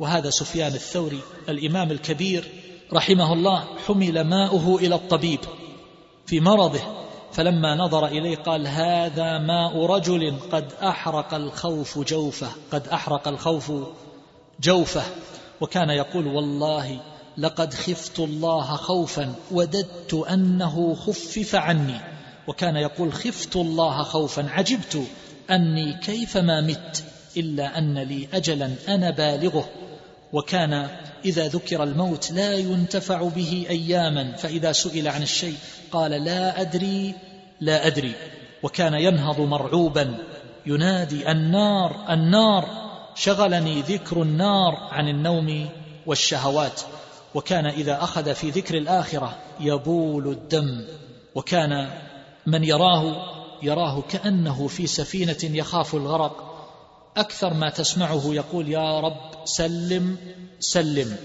وهذا سفيان الثوري الإمام الكبير رحمه الله حمل ماؤه إلى الطبيب. في مرضه. فلما نظر إليه قال هذا ماء رجل قد أحرق الخوف جوفه قد أحرق الخوف جوفه. وكان يقول والله لقد خفت الله خوفا وددت أنه خفف عني. وكان يقول خفت الله خوفا عجبت أني كيفما مت إلا أن لي أجلا أنا بالغه. وكان إذا ذكر الموت لا ينتفع به أياما فإذا سئل عن الشيء قال لا أدري لا أدري. وكان ينهض مرعوبا. ينادي النار النار. شغلني ذكر النار عن النوم والشهوات. وكان إذا أخذ في ذكر الآخرة يبول الدم. وكان من يراه يراه كأنه في سفينة يخاف الغرق. أكثر ما تسمعه يقول يا رب سلم سلم.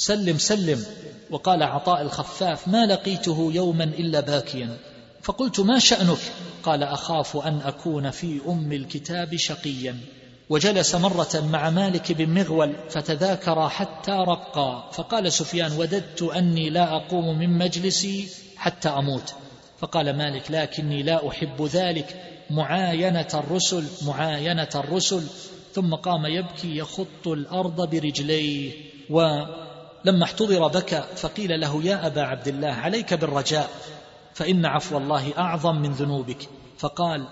سلم سلم. وقال عطاء الخفاف ما لقيته يوما إلا باكيا. فقلت ما شأنك؟ قال أخاف أن أكون في أم الكتاب شقيا. وجلس مرة مع مالك بن مغول فتذاكر حتى رقا. فقال سفيان وددت أني لا أقوم من مجلسي حتى أموت. فقال مالك لكني لا أحب ذلك. معاينة الرسل معاينة الرسل. ثم قام يبكي يخط الأرض برجليه. ولما احتضر بكى فقيل له يا أبا عبد الله عليك بالرجاء فإن عفو الله أعظم من ذنوبك. فقال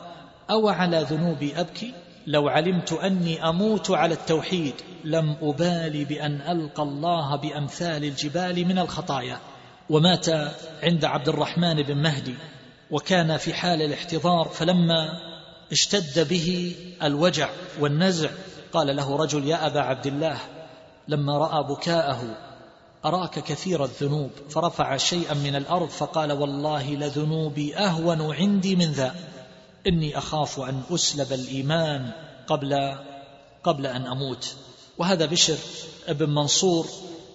أو على ذنوبي أبكي؟ لو علمت أني أموت على التوحيد لم أبالي بأن ألقى الله بأمثال الجبال من الخطايا. ومات عند عبد الرحمن بن مهدي وكان في حال الاحتضار فلما اشتد به الوجع والنزع قال له رجل يا أبا عبد الله لما رأى بكاءه أراك كثير الذنوب. فرفع شيئا من الأرض فقال والله لذنوبي أهون عندي من ذا. إني أخاف أن أسلب الإيمان قبل قبل أن أموت. وهذا بشر ابن منصور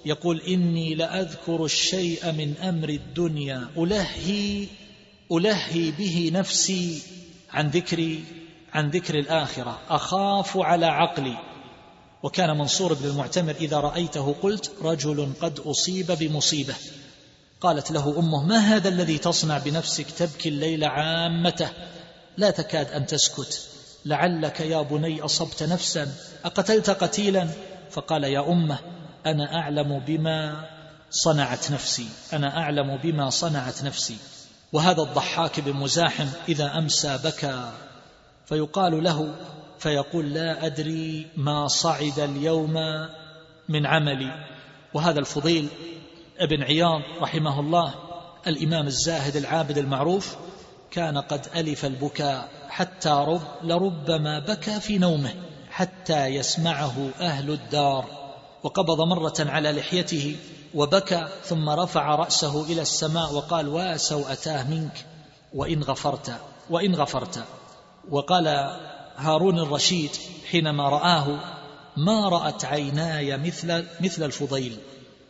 يقول إني لأذكر الشيء من أمر الدنيا. ألهي ألهي به نفسي عن ذكر عن ذكر الآخرة. أخاف على عقلي. وكان منصور بن المعتمر إذا رأيته قلت رجل قد أصيب بمصيبة. قالت له أمه ما هذا الذي تصنع بنفسك تبكي الليل عامته؟ لا تكاد أن تسكت. لعلك يا بني أصبت نفسا. أقتلت قتيلا؟ فقال يا أمه أنا أعلم بما صنعت نفسي. أنا أعلم بما صنعت نفسي. وهذا الضحاك بن مزاحم إذا أمسى بكى. فيقال له فيقول لا أدري ما صعد اليوم من عملي. وهذا الفضيل ابن عياض رحمه الله الإمام الزاهد العابد المعروف كان قد ألف البكاء حتى رب لربما بكى في نومه حتى يسمعه أهل الدار. وقبض مرة على لحيته وبكى ثم رفع رأسه إلى السماء وقال واسوأتاه منك وإن غفرت وإن غفرت. وقال هارون الرشيد حينما رآه ما رأت عيناي مثل مثل الفضيل.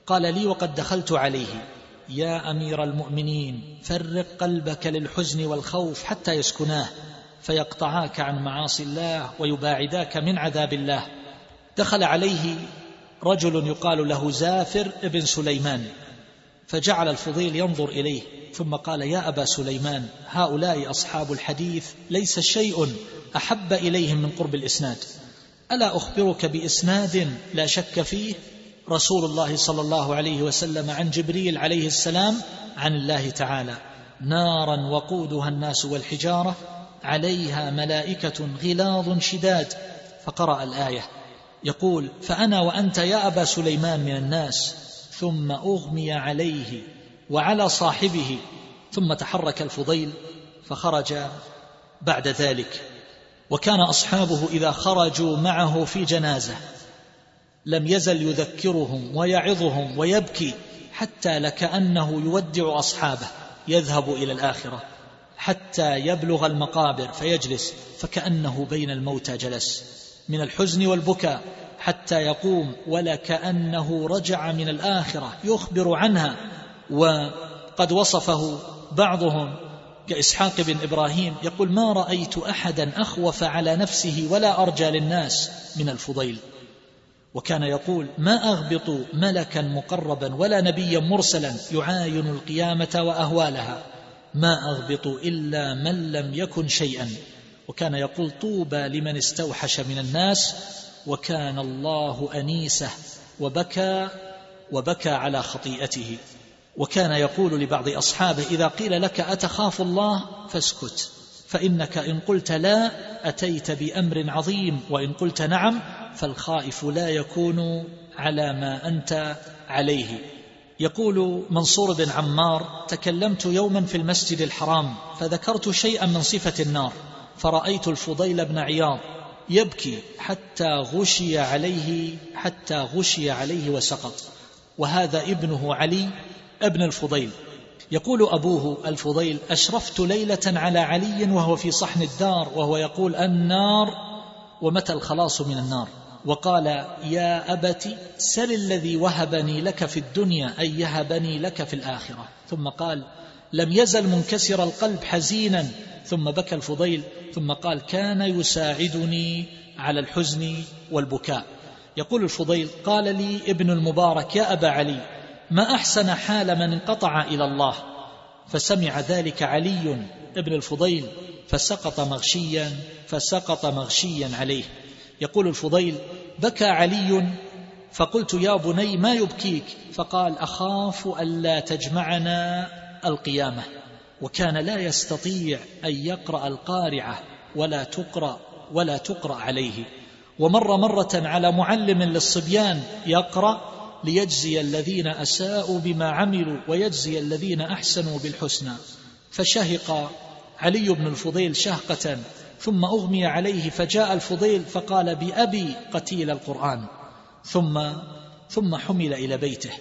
قال لي وقد دخلت عليه. يا أمير المؤمنين فرق قلبك للحزن والخوف حتى يسكناه فيقطعاك عن معاصي الله ويباعداك من عذاب الله. دخل عليه رجل يقال له زافر ابن سليمان. فجعل الفضيل ينظر إليه ثم قال يا أبا سليمان هؤلاء أصحاب الحديث ليس شيء أحب إليهم من قرب الإسناد. ألا أخبرك بإسناد لا شك فيه؟ رسول الله صلى الله عليه وسلم عن جبريل عليه السلام عن الله تعالى نارا وقودها الناس والحجارة عليها ملائكة غلاظ شداد. فقرأ الآية. يقول فأنا وأنت يا أبا سليمان من الناس ثم أغمي عليه وعلى صاحبه ثم تحرك الفضيل فخرج بعد ذلك. وكان أصحابه إذا خرجوا معه في جنازة لم يزل يذكرهم ويعظهم ويبكي حتى لكأنه يودع أصحابه يذهب إلى الآخرة حتى يبلغ المقابر فيجلس فكأنه بين الموتى جلس. من الحزن والبكاء حتى يقوم ولكأنه رجع من الآخرة يخبر عنها وقد وصفه بعضهم كإسحاق بن إبراهيم يقول ما رأيت أحدا أخوف على نفسه ولا أرجى للناس من الفضيل. وكان يقول ما أغبط ملكا مقربا ولا نبيا مرسلا يعاين القيامة وأهوالها ما أغبط إلا من لم يكن شيئا. وكان يقول طوبى لمن استوحش من الناس وكان الله أنيسة وبكى وبكى على خطيئته. وكان يقول لبعض أصحابه إذا قيل لك أتخاف الله فاسكت فإنك إن قلت لا أتيت بأمر عظيم وإن قلت نعم فالخائف لا يكون على ما أنت عليه. يقول منصور بن عمار تكلمت يوما في المسجد الحرام فذكرت شيئا من صفة النار فرأيت الفضيل بن عياض يبكي حتى غشي عليه حتى غشي عليه وسقط. وهذا ابنه علي ابن الفضيل. يقول أبوه الفضيل أشرفت ليلة على علي وهو في صحن الدار وهو يقول النار ومتى الخلاص من النار؟ وقال يا أبت سل الذي وهبني لك في الدنيا أن يهبني لك في الآخرة. ثم قال لم يزل منكسر القلب حزينا ثم بكى الفضيل ثم قال كان يساعدني على الحزن والبكاء. يقول الفضيل قال لي ابن المبارك يا أبا علي ما أحسن حال من انقطع إلى الله؟ فسمع ذلك علي ابن الفضيل فسقط مغشيا فسقط مغشيا عليه. يقول الفضيل بكى علي فقلت يا بني ما يبكيك؟ فقال أخاف ألا تجمعنا القيامة. وكان لا يستطيع أن يقرأ القارعة ولا تقرأ ولا تقرأ عليه. ومر مرة على معلم للصبيان يقرأ ليجزي الذين أساءوا بما عملوا ويجزي الذين أحسنوا بالحسنى. فشهق علي بن الفضيل شهقة ثم أغمي عليه فجاء الفضيل فقال بأبي قتيل القرآن. ثم ثم حمل إلى بيته.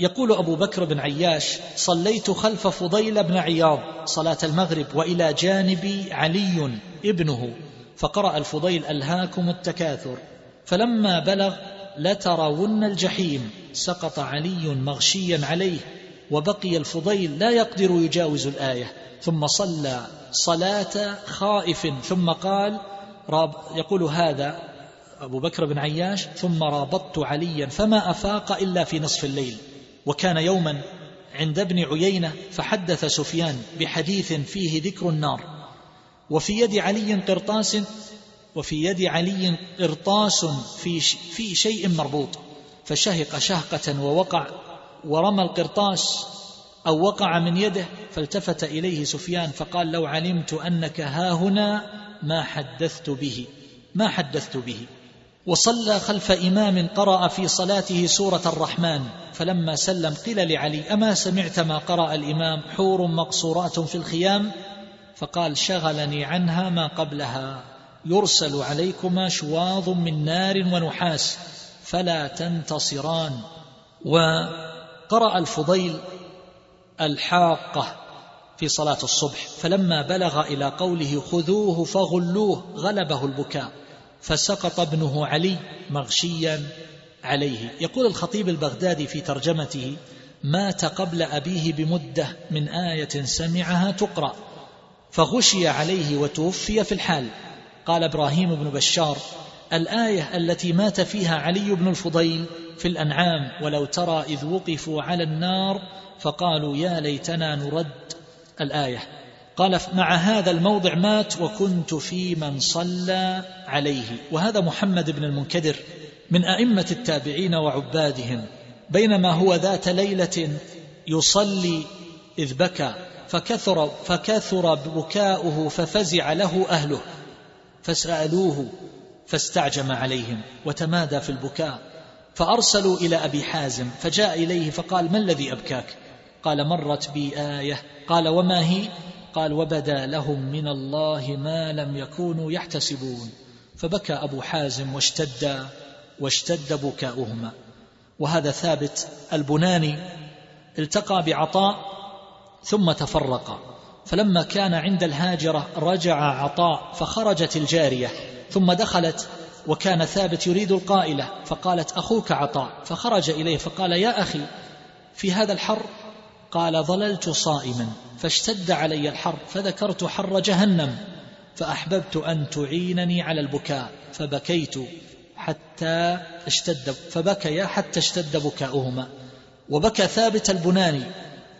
ويقول أبو بكر بن عياش صليت خلف فضيل بن عياض صلاة المغرب وإلى جانبي علي ابنه فقرأ الفضيل ألهاكم التكاثر فلما بلغ لترون الجحيم سقط علي مغشيا عليه وبقي الفضيل لا يقدر يجاوز الآية ثم صلى صلاة خائف ثم قال يقول هذا أبو بكر بن عياش ثم رابطت عليا فما أفاق إلا في نصف الليل. وكان يوما عند ابن عيينة فحدث سفيان بحديث فيه ذكر النار. وفي يد علي قرطاس وفي يد علي قرطاس في في شيء مربوط. فشهق شهقة ووقع ورمى القرطاس أو وقع من يده فالتفت إليه سفيان فقال لو علمت أنك ها هنا ما حدثت به ما حدثت به. وصلى خلف إمام قرأ في صلاته سورة الرحمن فلما سلم قيل لعلي أما سمعت ما قرأ الإمام حور مقصورات في الخيام؟ فقال شغلني عنها ما قبلها. يرسل عليكما شواظ من نار ونحاس فلا تنتصران. وقرأ الفضيل الحاقة في صلاة الصبح فلما بلغ إلى قوله خذوه فغلوه غلبه البكاء. فسقط ابنه علي مغشيا عليه. يقول الخطيب البغدادي في ترجمته مات قبل أبيه بمدة من آية سمعها تقرأ فغشي عليه وتوفي في الحال. قال إبراهيم بن بشار الآية التي مات فيها علي بن الفضيل في الأنعام ولو ترى إذ وقفوا على النار فقالوا يا ليتنا نرد الآية. قال مع هذا الموضع مات وكنت في من صلى عليه. وهذا محمد بن المنكدر من أئمة التابعين وعبادهم. بينما هو ذات ليلة يصلي إذ بكى فكثر فكثر بكاؤه ففزع له أهله فسألوه فاستعجم عليهم وتمادى في البكاء. فأرسلوا إلى أبي حازم فجاء إليه فقال ما الذي أبكاك؟ قال مرت بي آية. قال وما هي؟ قال وبدا لهم من الله ما لم يكونوا يحتسبون. فبكى أبو حازم واشتد واشتد بكاؤهما. وهذا ثابت البناني التقى بعطاء ثم تفرقا فلما كان عند الهاجرة رجع عطاء فخرجت الجارية ثم دخلت وكان ثابت يريد القائلة فقالت أخوك عطاء. فخرج إليه فقال يا أخي في هذا الحر قال ظللت صائما فاشتد علي الحر فذكرت حر جهنم فأحببت أن تعينني على البكاء فبكيت حتى اشتد فبكيا حتى اشتد بكاؤهما. وبكى ثابت البناني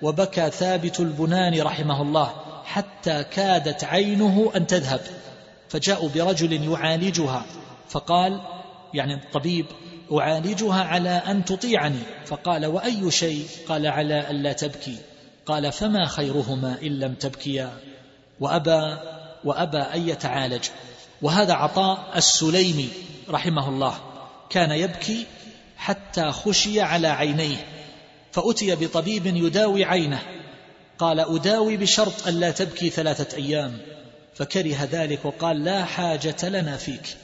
وبكى ثابت البناني رحمه الله حتى كادت عينه أن تذهب. فجاءوا برجل يعالجها فقال يعني الطبيب أعالجها على أن تطيعني. فقال وأي شيء؟ قال على ألا تبكي. قال فما خيرهما إن لم تبكيا؟ وأبى وأبى أن يتعالج. وهذا عطاء السليمي رحمه الله. كان يبكي حتى خشي على عينيه فأتي بطبيب يداوي عينه. قال أداوي بشرط ألا تبكي ثلاثة أيام. فكره ذلك وقال لا حاجة لنا فيك.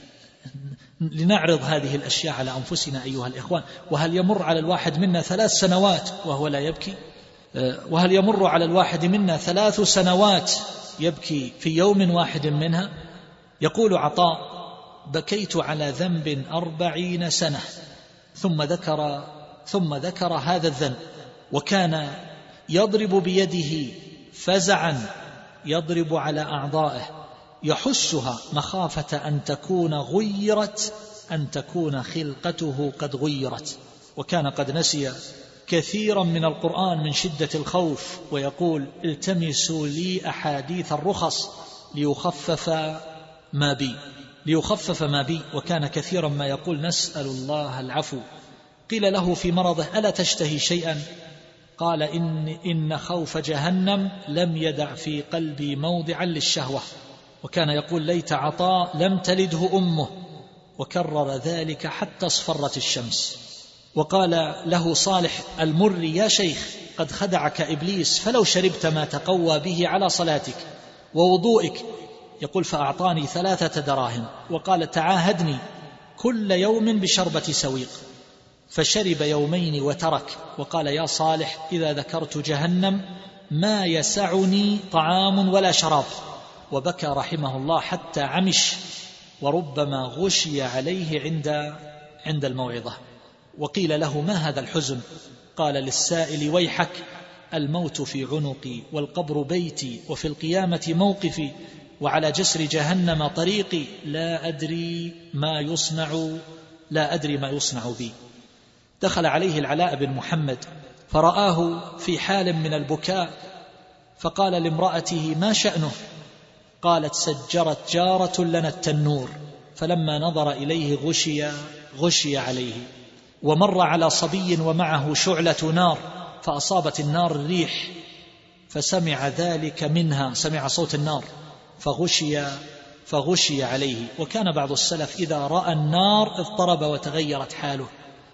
لنعرض هذه الأشياء على أنفسنا أيها الإخوان. وهل يمر على الواحد منا ثلاث سنوات وهو لا يبكي؟ أه، وهل يمر على الواحد منا ثلاث سنوات يبكي في يوم واحد منها؟ يقول عطاء بكيت على ذنب أربعين سنة ثم ذكر ثم ذكر هذا الذنب وكان يضرب بيده فزعا يضرب على أعضائه. يحسها مخافة أن تكون غيرت أن تكون خلقته قد غيرت. وكان قد نسي كثيرا من القرآن من شدة الخوف ويقول التمسوا لي أحاديث الرخص ليخفف ما بي ليخفف ما بي. وكان كثيرا ما يقول نسأل الله العفو. قيل له في مرضه ألا تشتهي شيئا؟ قال إن, إن خوف جهنم لم يدع في قلبي موضعا للشهوة. وكان يقول ليت عطاء لم تلده أمه وكرر ذلك حتى اصفرت الشمس. وقال له صالح المري يا شيخ قد خدعك إبليس فلو شربت ما تقوى به على صلاتك ووضوئك. يقول فأعطاني ثلاثة دراهم. وقال تعاهدني كل يوم بشربة سويق. فشرب يومين وترك. وقال يا صالح إذا ذكرت جهنم ما يسعني طعام ولا شراب. وبكى رحمه الله حتى عمش وربما غشي عليه عند عند الموعظة. وقيل له ما هذا الحزن؟ قال للسائل ويحك الموت في عنقي والقبر بيتي وفي القيامة موقفي وعلى جسر جهنم طريقي لا أدري ما يصنع لا أدري ما يصنع بي. دخل عليه العلاء بن محمد فرآه في حال من البكاء فقال لامرأته ما شأنه؟ قالت سجرت جارة لنا التنور فلما نظر إليه غشي غشي عليه ومر على صبي ومعه شعلة نار فأصابت النار الريح فسمع ذلك منها سمع صوت النار فغشي فغشي عليه. وكان بعض السلف إذا رأى النار اضطرب وتغيرت حاله.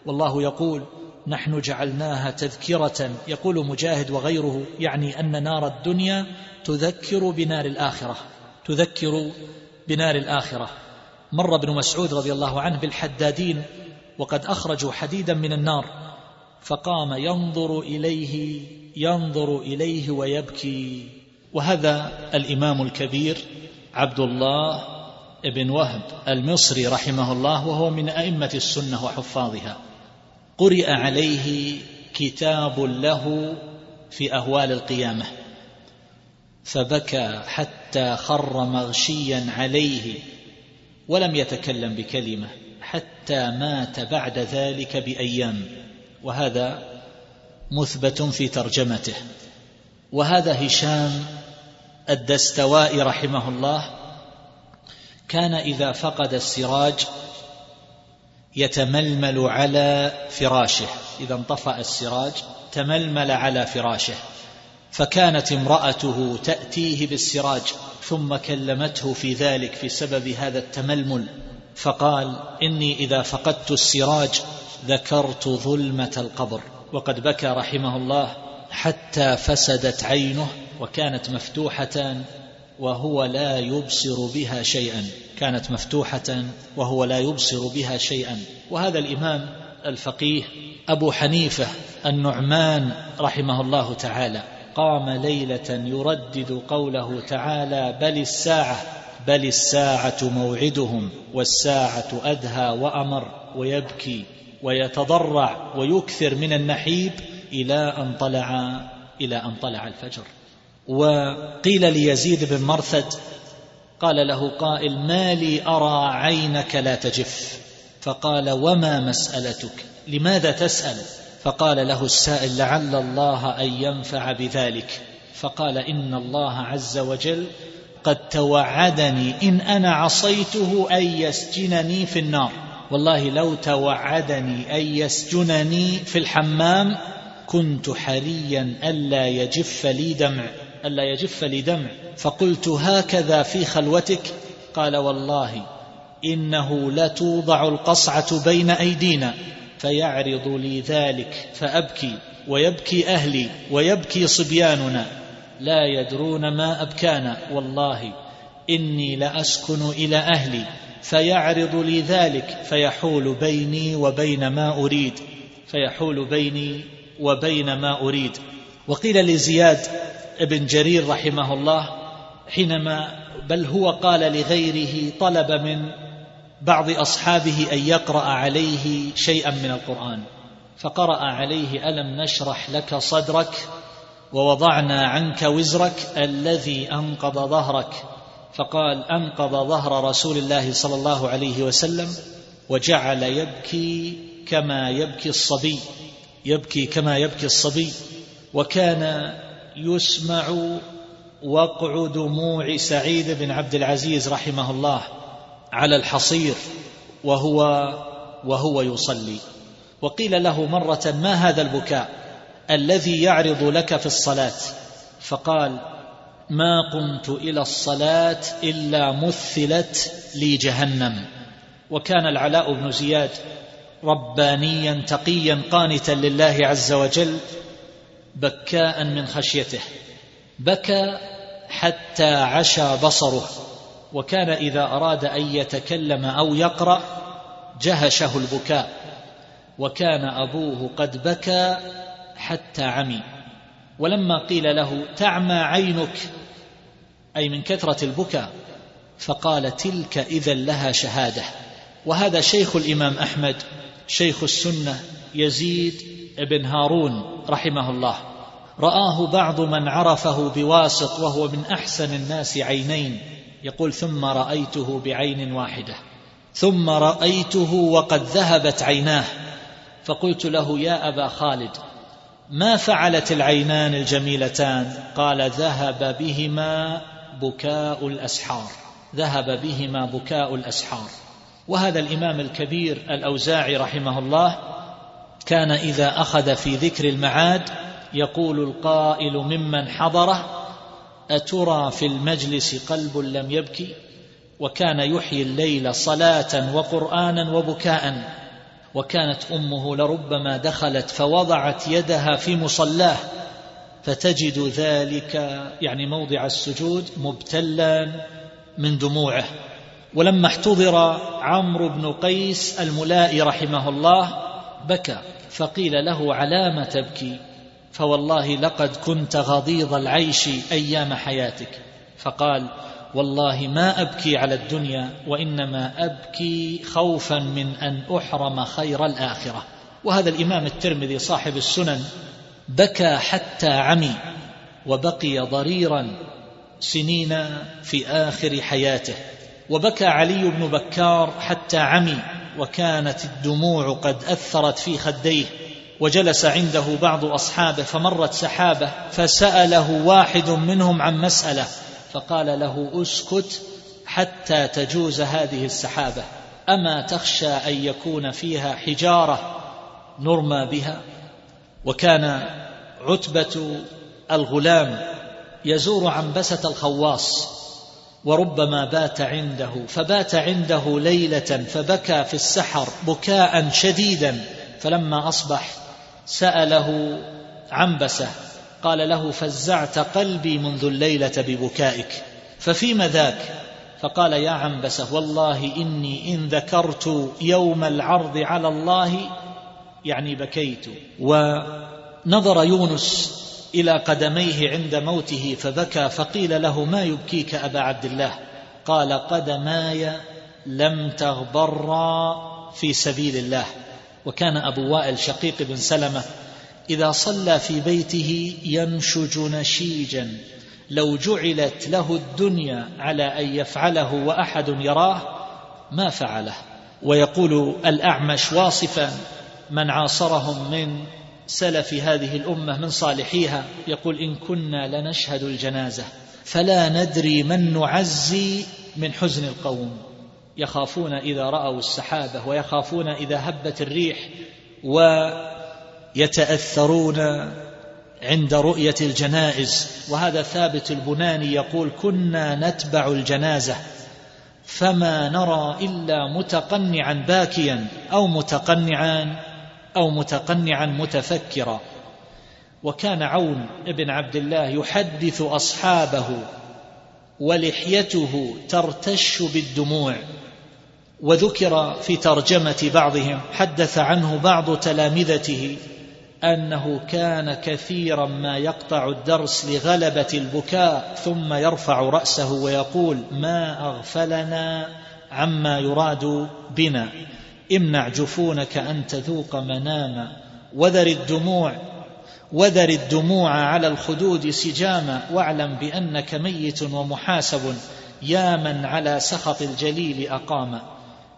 والله يقول نحن جعلناها تذكرة. يقول مجاهد وغيره يعني أن نار الدنيا تذكر بنار الآخرة. تذكر بنار الآخرة. مر ابن مسعود رضي الله عنه بالحدادين وقد أخرجوا حديدا من النار فقام ينظر إليه ينظر إليه ويبكي. وهذا الإمام الكبير عبد الله بن وهب المصري رحمه الله وهو من أئمة السنة وحفاظها. قرئ عليه كتاب له في أهوال القيامة. فبكى حتى خر مغشيا عليه ولم يتكلم بكلمة حتى مات بعد ذلك بأيام. وهذا مثبت في ترجمته. وهذا هشام الدستوائي رحمه الله كان إذا فقد السراج يتململ على فراشه. إذا انطفأ السراج تململ على فراشه. فكانت امرأته تأتيه بالسراج ثم كلمته في ذلك في سبب هذا التململ. فقال إني إذا فقدت السراج ذكرت ظلمة القبر. وقد بكى رحمه الله حتى فسدت عينه وكانت مفتوحة وهو لا يبصر بها شيئا. كانت مفتوحة وهو لا يبصر بها شيئا. وهذا الإمام الفقيه أبو حنيفة النعمان رحمه الله تعالى. قام ليلة يردد قوله تعالى بل الساعة بل الساعة موعدهم والساعة أدهى وأمر ويبكي ويتضرع ويكثر من النحيب إلى أن طلع إلى أن طلع الفجر. وقيل ليزيد بن مرثد قال له قائل ما لي أرى عينك لا تجف. فقال وما مسألتك؟ لماذا تسأل؟ فقال له السائل لعل الله أن ينفع بذلك. فقال إن الله عز وجل قد توعدني إن أنا عصيته أن يسجنني في النار. والله لو توعدني أن يسجنني في الحمام كنت حريا ألا يجف لي دمع ألا يجف لي دمع. فقلت هكذا في خلوتك؟ قال والله إنه لتوضع القصعة بين أيدينا. فيعرض لي ذلك فأبكي ويبكي أهلي ويبكي صبياننا. لا يدرون ما أبكانا والله إني لأسكن إلى أهلي. فيعرض لي ذلك فيحول بيني وبين ما أريد. فيحول بيني وبين ما أريد. وقيل لزياد ابن جرير رحمه الله حينما بل هو قال لغيره طلب من بعض أصحابه أن يقرأ عليه شيئا من القرآن. فقرأ عليه ألم نشرح لك صدرك ووضعنا عنك وزرك الذي أنقض ظهرك؟ فقال أنقض ظهر رسول الله صلى الله عليه وسلم وجعل يبكي كما يبكي الصبي يبكي كما يبكي الصبي. وكان يسمع وقع دموع سعيد بن عبد العزيز رحمه الله. على الحصير وهو وهو يصلي. وقيل له مرة ما هذا البكاء الذي يعرض لك في الصلاة؟ فقال ما قمت إلى الصلاة إلا مثلت لي جهنم. وكان العلاء بن زياد ربانيا تقيا قانتا لله عز وجل بكاء من خشيته. بكى حتى عشى بصره. وكان إذا أراد أن يتكلم أو يقرأ جهشه البكاء وكان أبوه قد بكى حتى عمي. ولما قيل له تعمى عينك أي من كثرة البكاء فقال تلك إذا لها شهادة. وهذا شيخ الإمام أحمد شيخ السنة يزيد بن هارون رحمه الله. رآه بعض من عرفه بواسط وهو من أحسن الناس عينين. يقول ثم رأيته بعين واحدة. ثم رأيته وقد ذهبت عيناه. فقلت له يا أبا خالد ما فعلت العينان الجميلتان؟ قال ذهب بهما بكاء الأسحار. ذهب بهما بكاء الأسحار. وهذا الإمام الكبير الأوزاعي رحمه الله كان إذا أخذ في ذكر المعاد يقول القائل ممن حضره أترى في المجلس قلب لم يبكي؟ وكان يحيي الليل صلاة وقرآنا وبكاء. وكانت أمه لربما دخلت فوضعت يدها في مصلاه. فتجد ذلك يعني موضع السجود مبتلا من دموعه. ولما احتضر عمرو بن قيس الملائي رحمه الله بكى. فقيل له علام تبكي؟ فوالله لقد كنت غضيض العيش أيام حياتك. فقال والله ما أبكي على الدنيا وإنما أبكي خوفا من أن أحرم خير الآخرة. وهذا الإمام الترمذي صاحب السنن بكى حتى عمي وبقي ضريرا سنين في آخر حياته. وبكى علي بن بكار حتى عمي وكانت الدموع قد أثرت في خديه. وجلس عنده بعض أصحابه فمرت سحابة فسأله واحد منهم عن مسألة فقال له أسكت حتى تجوز هذه السحابة أما تخشى أن يكون فيها حجارة نرمى بها؟ وكان عتبة الغلام يزور عنبسة الخواص وربما بات عنده فبات عنده ليلة فبكى في السحر بكاء شديدا فلما أصبح سأله عنبسة قال له فزعت قلبي منذ الليلة ببكائك ففيم ذاك؟ فقال يا عنبسة والله إني إن ذكرت يوم العرض على الله يعني بكيت. ونظر يونس إلى قدميه عند موته فبكى فقيل له ما يبكيك أبا عبد الله؟ قال قدماي لم تغبرا في سبيل الله. وكان أبو وائل شقيق بن سلمة إذا صلى في بيته ينشج نشيجا لو جعلت له الدنيا على أن يفعله وأحد يراه ما فعله. ويقول الأعمش واصفا من عاصرهم من سلف هذه الأمة من صالحيها يقول إن كنا لنشهد الجنازة فلا ندري من نعزي من حزن القوم. يخافون إذا رأوا السحابة ويخافون إذا هبت الريح ويتأثرون عند رؤية الجنائز. وهذا ثابت البناني يقول كنا نتبع الجنازة فما نرى إلا متقنعا باكيا أو متقنعا أو متقنعا متفكرا. وكان عون بن عبد الله يحدث أصحابه ولحيته ترتش بالدموع. وذكر في ترجمة بعضهم حدث عنه بعض تلامذته أنه كان كثيرا ما يقطع الدرس لغلبة البكاء ثم يرفع رأسه ويقول ما أغفلنا عما يراد بنا امنع جفونك أن تذوق مناما وذر الدموع وذر الدموع على الخدود سجاما واعلم بأنك ميت ومحاسب يا من على سخط الجليل أقام.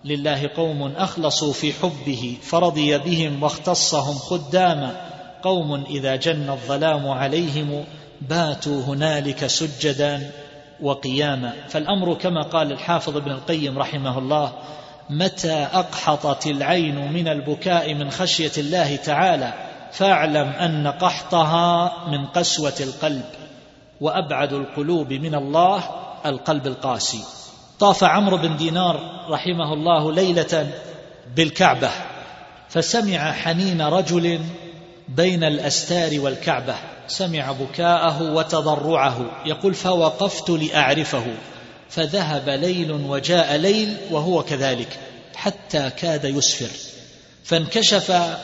لله قوم أخلصوا في حبه فرضي بهم واختصهم خداما. قوم إذا جن الظلام عليهم باتوا هنالك سجدا وقياما. فالأمر كما قال الحافظ ابن القيم رحمه الله متى أقحطت العين من البكاء من خشية الله تعالى فاعلم أن قحطها من قسوة القلب وأبعد القلوب من الله القلب القاسي. طاف عمرو بن دينار رحمه الله ليلة بالكعبة فسمع حنين رجل بين الأستار والكعبة سمع بكاءه وتضرعه يقول فوقفت لأعرفه. فذهب ليل وجاء ليل وهو كذلك حتى كاد يسفر فانكشف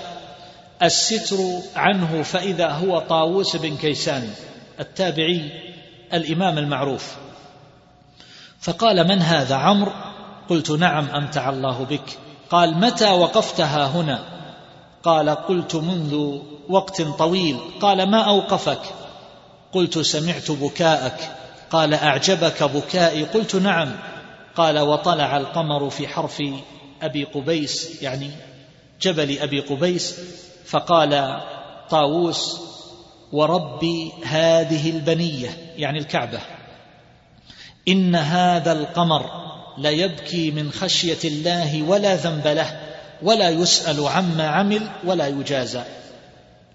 الستر عنه فإذا هو طاووس بن كيسان التابعي الإمام المعروف. فقال من هذا عمرو؟ قلت نعم أمتع الله بك. قال متى وقفتها هنا؟ قال قلت منذ وقت طويل. قال ما أوقفك؟ قلت سمعت بكاءك. قال أعجبك بكائي؟ قلت نعم. قال وطلع القمر في حرف أبي قبيس يعني جبل أبي قبيس. فقال طاووس وربي هذه البنية يعني الكعبة. إن هذا القمر ليبكي من خشية الله ولا ذنب له ولا يسأل عما عمل ولا يجازى.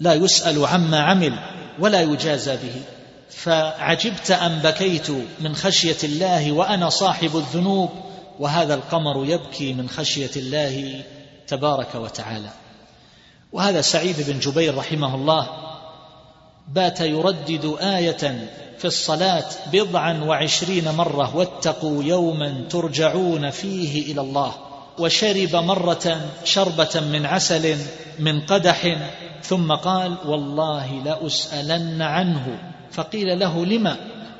لا يسأل عما عمل ولا يجازى به. فعجبت أن بكيت من خشية الله وأنا صاحب الذنوب وهذا القمر يبكي من خشية الله تبارك وتعالى. وهذا سعيد بن جبير رحمه الله بات يردد آية في الصلاة بضعا وعشرين مرة واتقوا يوما ترجعون فيه إلى الله. وشرب مرة شربة من عسل من قدح ثم قال والله لأسألن عنه. فقيل له لما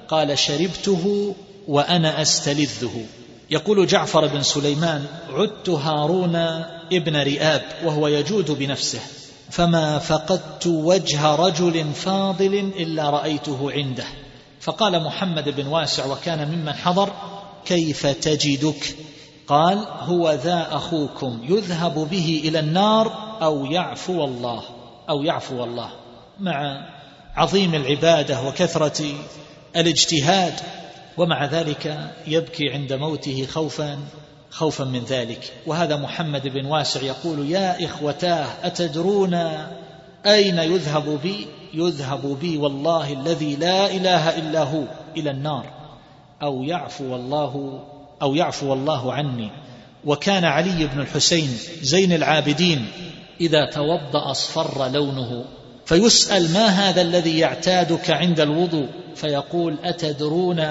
قال شربته وأنا أستلذه. يقول جعفر بن سليمان عدت هارون ابن رئاب وهو يجود بنفسه. فما فقدت وجه رجل فاضل إلا رأيته عنده. فقال محمد بن واسع وكان ممن حضر كيف تجدك؟ قال هو ذا أخوكم يذهب به إلى النار أو يعفو الله أو يعفو الله. مع عظيم العبادة وكثرة الاجتهاد ومع ذلك يبكي عند موته خوفا خوفا من ذلك. وهذا محمد بن واسع يقول يا إخوتاه أتدرون أين يذهب بي؟ يذهب بي والله الذي لا إله إلا هو إلى النار. أو يعفو الله أو يعفو الله عني. وكان علي بن الحسين زين العابدين إذا توضأ اصفر لونه. فيسأل ما هذا الذي يعتادك عند الوضوء؟ فيقول أتدرون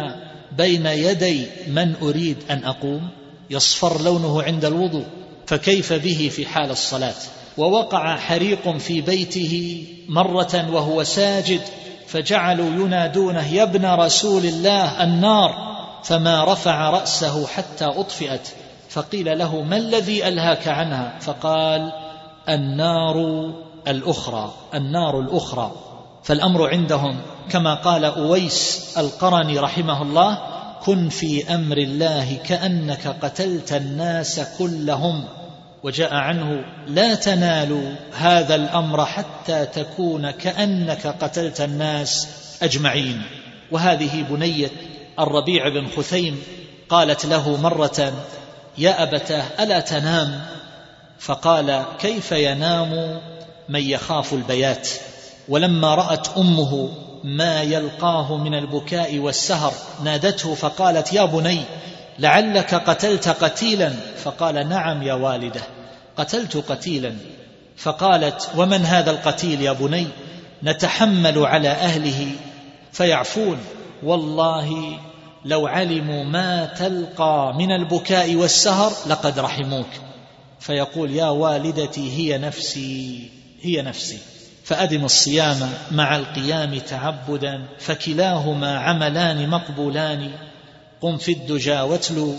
بين يدي من أريد أن أقوم؟ يصفر لونه عند الوضوء فكيف به في حال الصلاة؟ ووقع حريق في بيته مرة وهو ساجد فجعلوا ينادونه يا ابن رسول الله النار! فما رفع رأسه حتى أطفئت فقيل له ما الذي ألهاك عنها؟ فقال النار الأخرى النار الأخرى. فالأمر عندهم كما قال أويس القرني رحمه الله كن في أمر الله كأنك قتلت الناس كلهم. وجاء عنه لا تنالوا هذا الأمر حتى تكون كأنك قتلت الناس أجمعين. وهذه بنية الربيع بن خثيم قالت له مرة يا أبتاه ألا تنام؟ فقال كيف ينام من يخاف البيات؟ ولما رأت أمه ما يلقاه من البكاء والسهر. نادته فقالت يا بني لعلك قتلت قتيلا. فقال نعم يا والدة قتلت قتيلا. فقالت ومن هذا القتيل يا بني؟ نتحمل على أهله فيعفون. والله لو علموا ما تلقى من البكاء والسهر لقد رحموك. فيقول يا والدتي هي نفسي هي نفسي. فأدم الصيام مع القيام تعبدا فكلاهما عملان مقبولان. قم في الدجى واتلو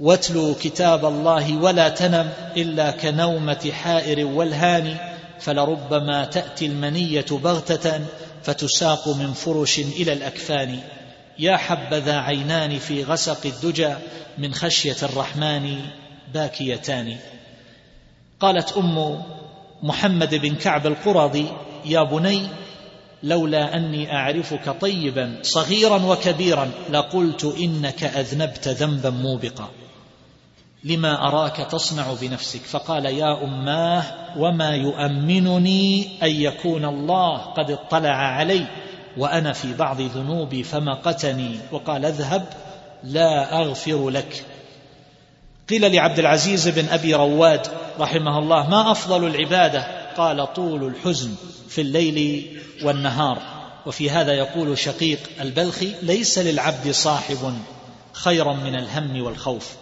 واتلو كتاب الله ولا تنم إلا كنومة حائر والهان. فلربما تأتي المنية بغتة فتساق من فرش إلى الأكفان. يا حبذا عينان في غسق الدجى من خشية الرحمن باكيتان. قالت أم محمد بن كعب القرظي يا بني لولا أني أعرفك طيبا صغيرا وكبيرا لقلت إنك أذنبت ذنبا موبقا. لما أراك تصنع بنفسك؟ فقال يا أماه وما يؤمنني أن يكون الله قد اطلع علي وأنا في بعض ذنوبي فمقتني. وقال اذهب لا أغفر لك. قيل لعبد العزيز بن أبي رواد رحمه الله ما أفضل العبادة؟ قال طول الحزن في الليل والنهار. وفي هذا يقول شقيق البلخي ليس للعبد صاحب خيرا من الهم والخوف.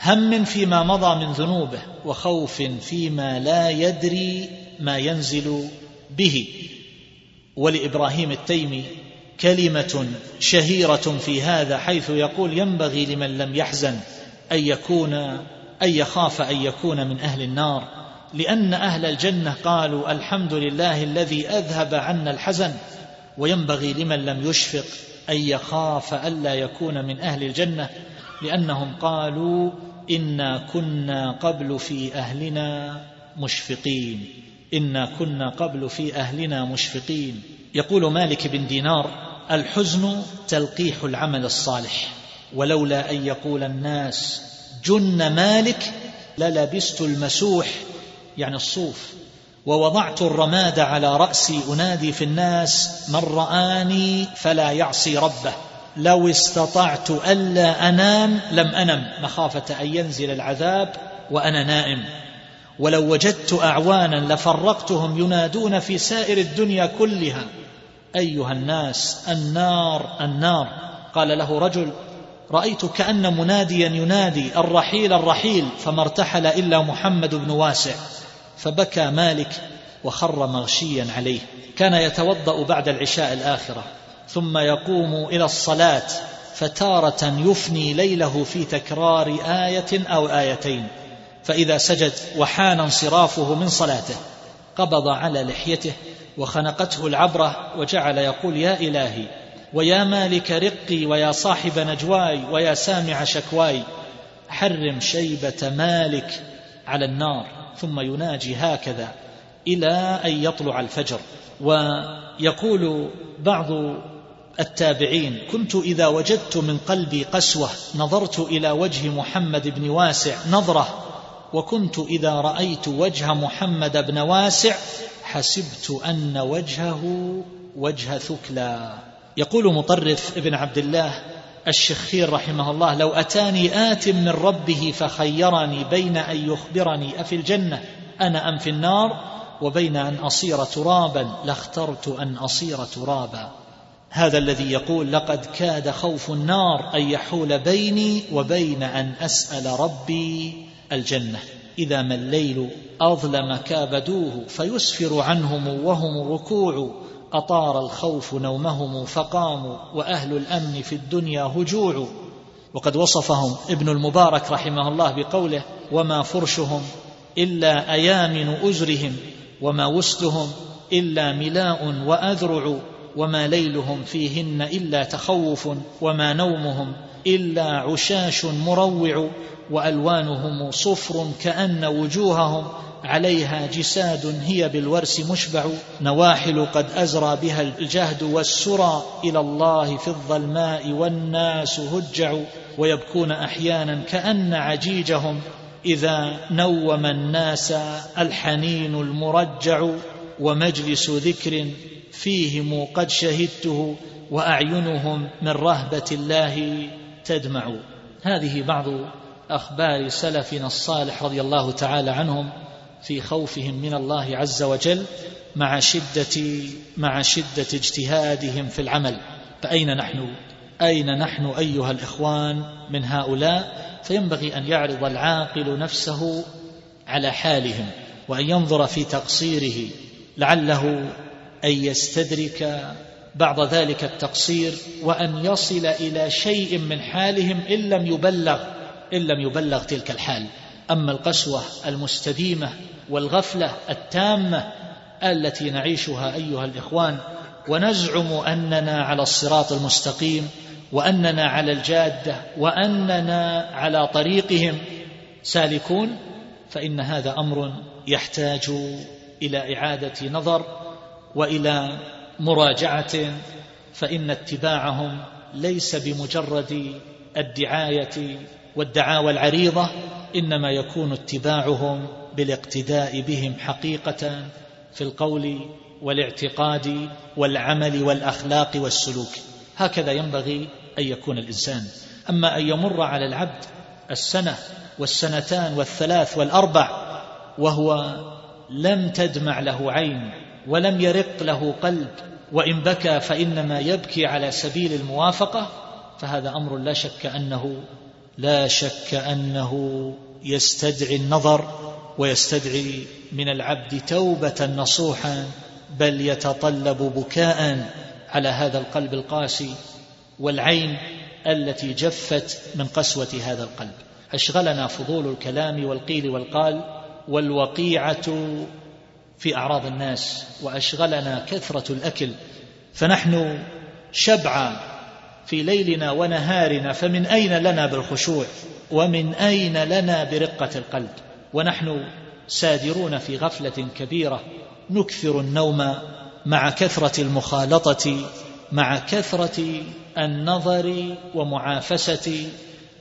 هم فيما مضى من ذنوبه وخوف فيما لا يدري ما ينزل به. ولإبراهيم التيمي كلمة شهيرة في هذا حيث يقول ينبغي لمن لم يحزن أن يكون أن يخاف أن يكون من أهل النار لأن أهل الجنة قالوا الحمد لله الذي أذهب عنا الحزن وينبغي لمن لم يشفق أن يخاف الا يكون من أهل الجنة لأنهم قالوا إنا كنا قبل في أهلنا مشفقين إنا كنا قبل في أهلنا مشفقين. يقول مالك بن دينار الحزن تلقيح العمل الصالح. ولولا أن يقول الناس جن مالك للبست المسوح يعني الصوف. ووضعت الرماد على رأسي أنادي في الناس من رآني فلا يعصي ربه. لو استطعت ألا أنام لم أنم مخافة أن ينزل العذاب وأنا نائم. ولو وجدت أعوانا لفرقتهم ينادون في سائر الدنيا كلها. أيها الناس النار النار. قال له رجل رأيت كأن مناديا ينادي الرحيل الرحيل. فما ارتحل إلا محمد بن واسع. فبكى مالك وخر مغشيا عليه. كان يتوضأ بعد العشاء الآخرة. ثم يقوم إلى الصلاة فتارة يفني ليله في تكرار آية أو آيتين. فإذا سجد وحان انصرافه من صلاته قبض على لحيته وخنقته العبرة وجعل يقول يا إلهي ويا مالك رقي ويا صاحب نجواي ويا سامع شكواي حرم شيبة مالك على النار ثم يناجي هكذا إلى أن يطلع الفجر. ويقول بعض التابعين كنت إذا وجدت من قلبي قسوة نظرت إلى وجه محمد بن واسع نظرة وكنت إذا رأيت وجه محمد بن واسع حسبت أن وجهه وجه ثكلى. يقول مطرف ابن عبد الله الشخير رحمه الله لو أتاني آت من ربه فخيرني بين أن يخبرني أفي الجنة؟ أنا أم في النار؟ وبين أن أصير ترابا لاخترت أن أصير ترابا. هذا الذي يقول لقد كاد خوف النار أن يحول بيني وبين أن أسأل ربي الجنة. إذا ما الليل أظلم كابدوه فيسفر عنهم وهم ركوع. أطار الخوف نومهم فقاموا وأهل الأمن في الدنيا هجوع. وقد وصفهم ابن المبارك رحمه الله بقوله وما فرشهم إلا أيامن أزرهم وما وسدهم إلا ملاء وأذرع وما ليلهم فيهن إلا تخوف وما نومهم إلا عشاش مروع وألوانهم صفر كأن وجوههم عليها جساد هي بالورس مشبع نواحل قد أزرى بها الجهد والسرى إلى الله في الظلماء والناس هجع ويبكون أحيانا كأن عجيجهم إذا نوم الناس الحنين المرجع ومجلس ذكر فيهم قد شهدته وأعينهم من رهبة الله تدمع. هذه بعض أخبار سلفنا الصالح رضي الله تعالى عنهم. في خوفهم من الله عز وجل مع شدة مع شدة اجتهادهم في العمل. فأين نحن؟ أين نحن أيها الإخوان من هؤلاء؟ فينبغي أن يعرض العاقل نفسه على حالهم وأن ينظر في تقصيره. لعله أن يستدرك بعض ذلك التقصير وأن يصل إلى شيء من حالهم إن لم يبلغ إن لم يبلغ تلك الحال. أما القسوة المستديمة والغفلة التامة التي نعيشها أيها الإخوان ونزعم أننا على الصراط المستقيم وأننا على الجادة وأننا على طريقهم. سالكون فإن هذا أمر يحتاج إلى إعادة نظر وإلى مراجعة فإن اتباعهم ليس بمجرد الدعاية والدعاوى العريضة إنما يكون اتباعهم بالاقتداء بهم حقيقة في القول والاعتقاد والعمل والأخلاق والسلوك. هكذا ينبغي أن يكون الإنسان. أما أن يمر على العبد السنة والسنتان والثلاث والأربع وهو لم تدمع له عين ولم يرق له قلب وإن بكى فإنما يبكي على سبيل الموافقة فهذا أمر لا شك أنه لا شك أنه يستدعي النظر ويستدعي من العبد توبة نصوحا بل يتطلب بكاء على هذا القلب القاسي والعين التي جفت من قسوة هذا القلب. أشغلنا فضول الكلام والقيل والقال والوقيعة في أعراض الناس وأشغلنا كثرة الأكل فنحن شبعا في ليلنا ونهارنا فمن أين لنا بالخشوع؟ ومن أين لنا برقة القلب؟ ونحن سادرون في غفلة كبيرة نكثر النوم مع كثرة المخالطة مع كثرة النظر ومعافسة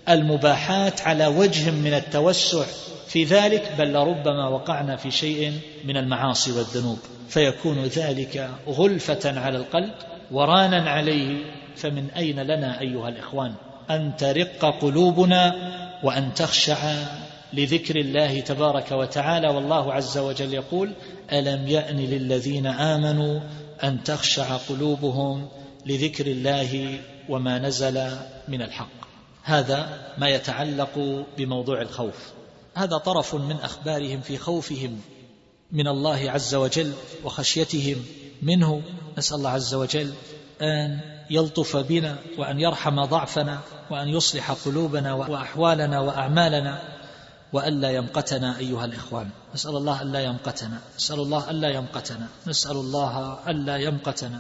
المباحات على وجه من التوسع. في ذلك بل لربما وقعنا في شيء من المعاصي والذنوب. فيكون ذلك غلفة على القلب ورانا عليه فمن أين لنا أيها الإخوان؟ أن ترق قلوبنا وأن تخشع لذكر الله تبارك وتعالى والله عز وجل يقول ألم يأن للذين آمنوا أن تخشع قلوبهم لذكر الله وما نزل من الحق؟ هذا ما يتعلق بموضوع الخوف. هذا طرف من أخبارهم في خوفهم من الله عز وجل وخشيتهم منه. نسأل الله عز وجل أن يلطف بنا وأن يرحم ضعفنا وأن يصلح قلوبنا وأحوالنا وأعمالنا وألا يمقتنا أيها الإخوان. نسأل الله ألا يمقتنا نسأل الله ألا يمقتنا نسأل الله ألا يمقتنا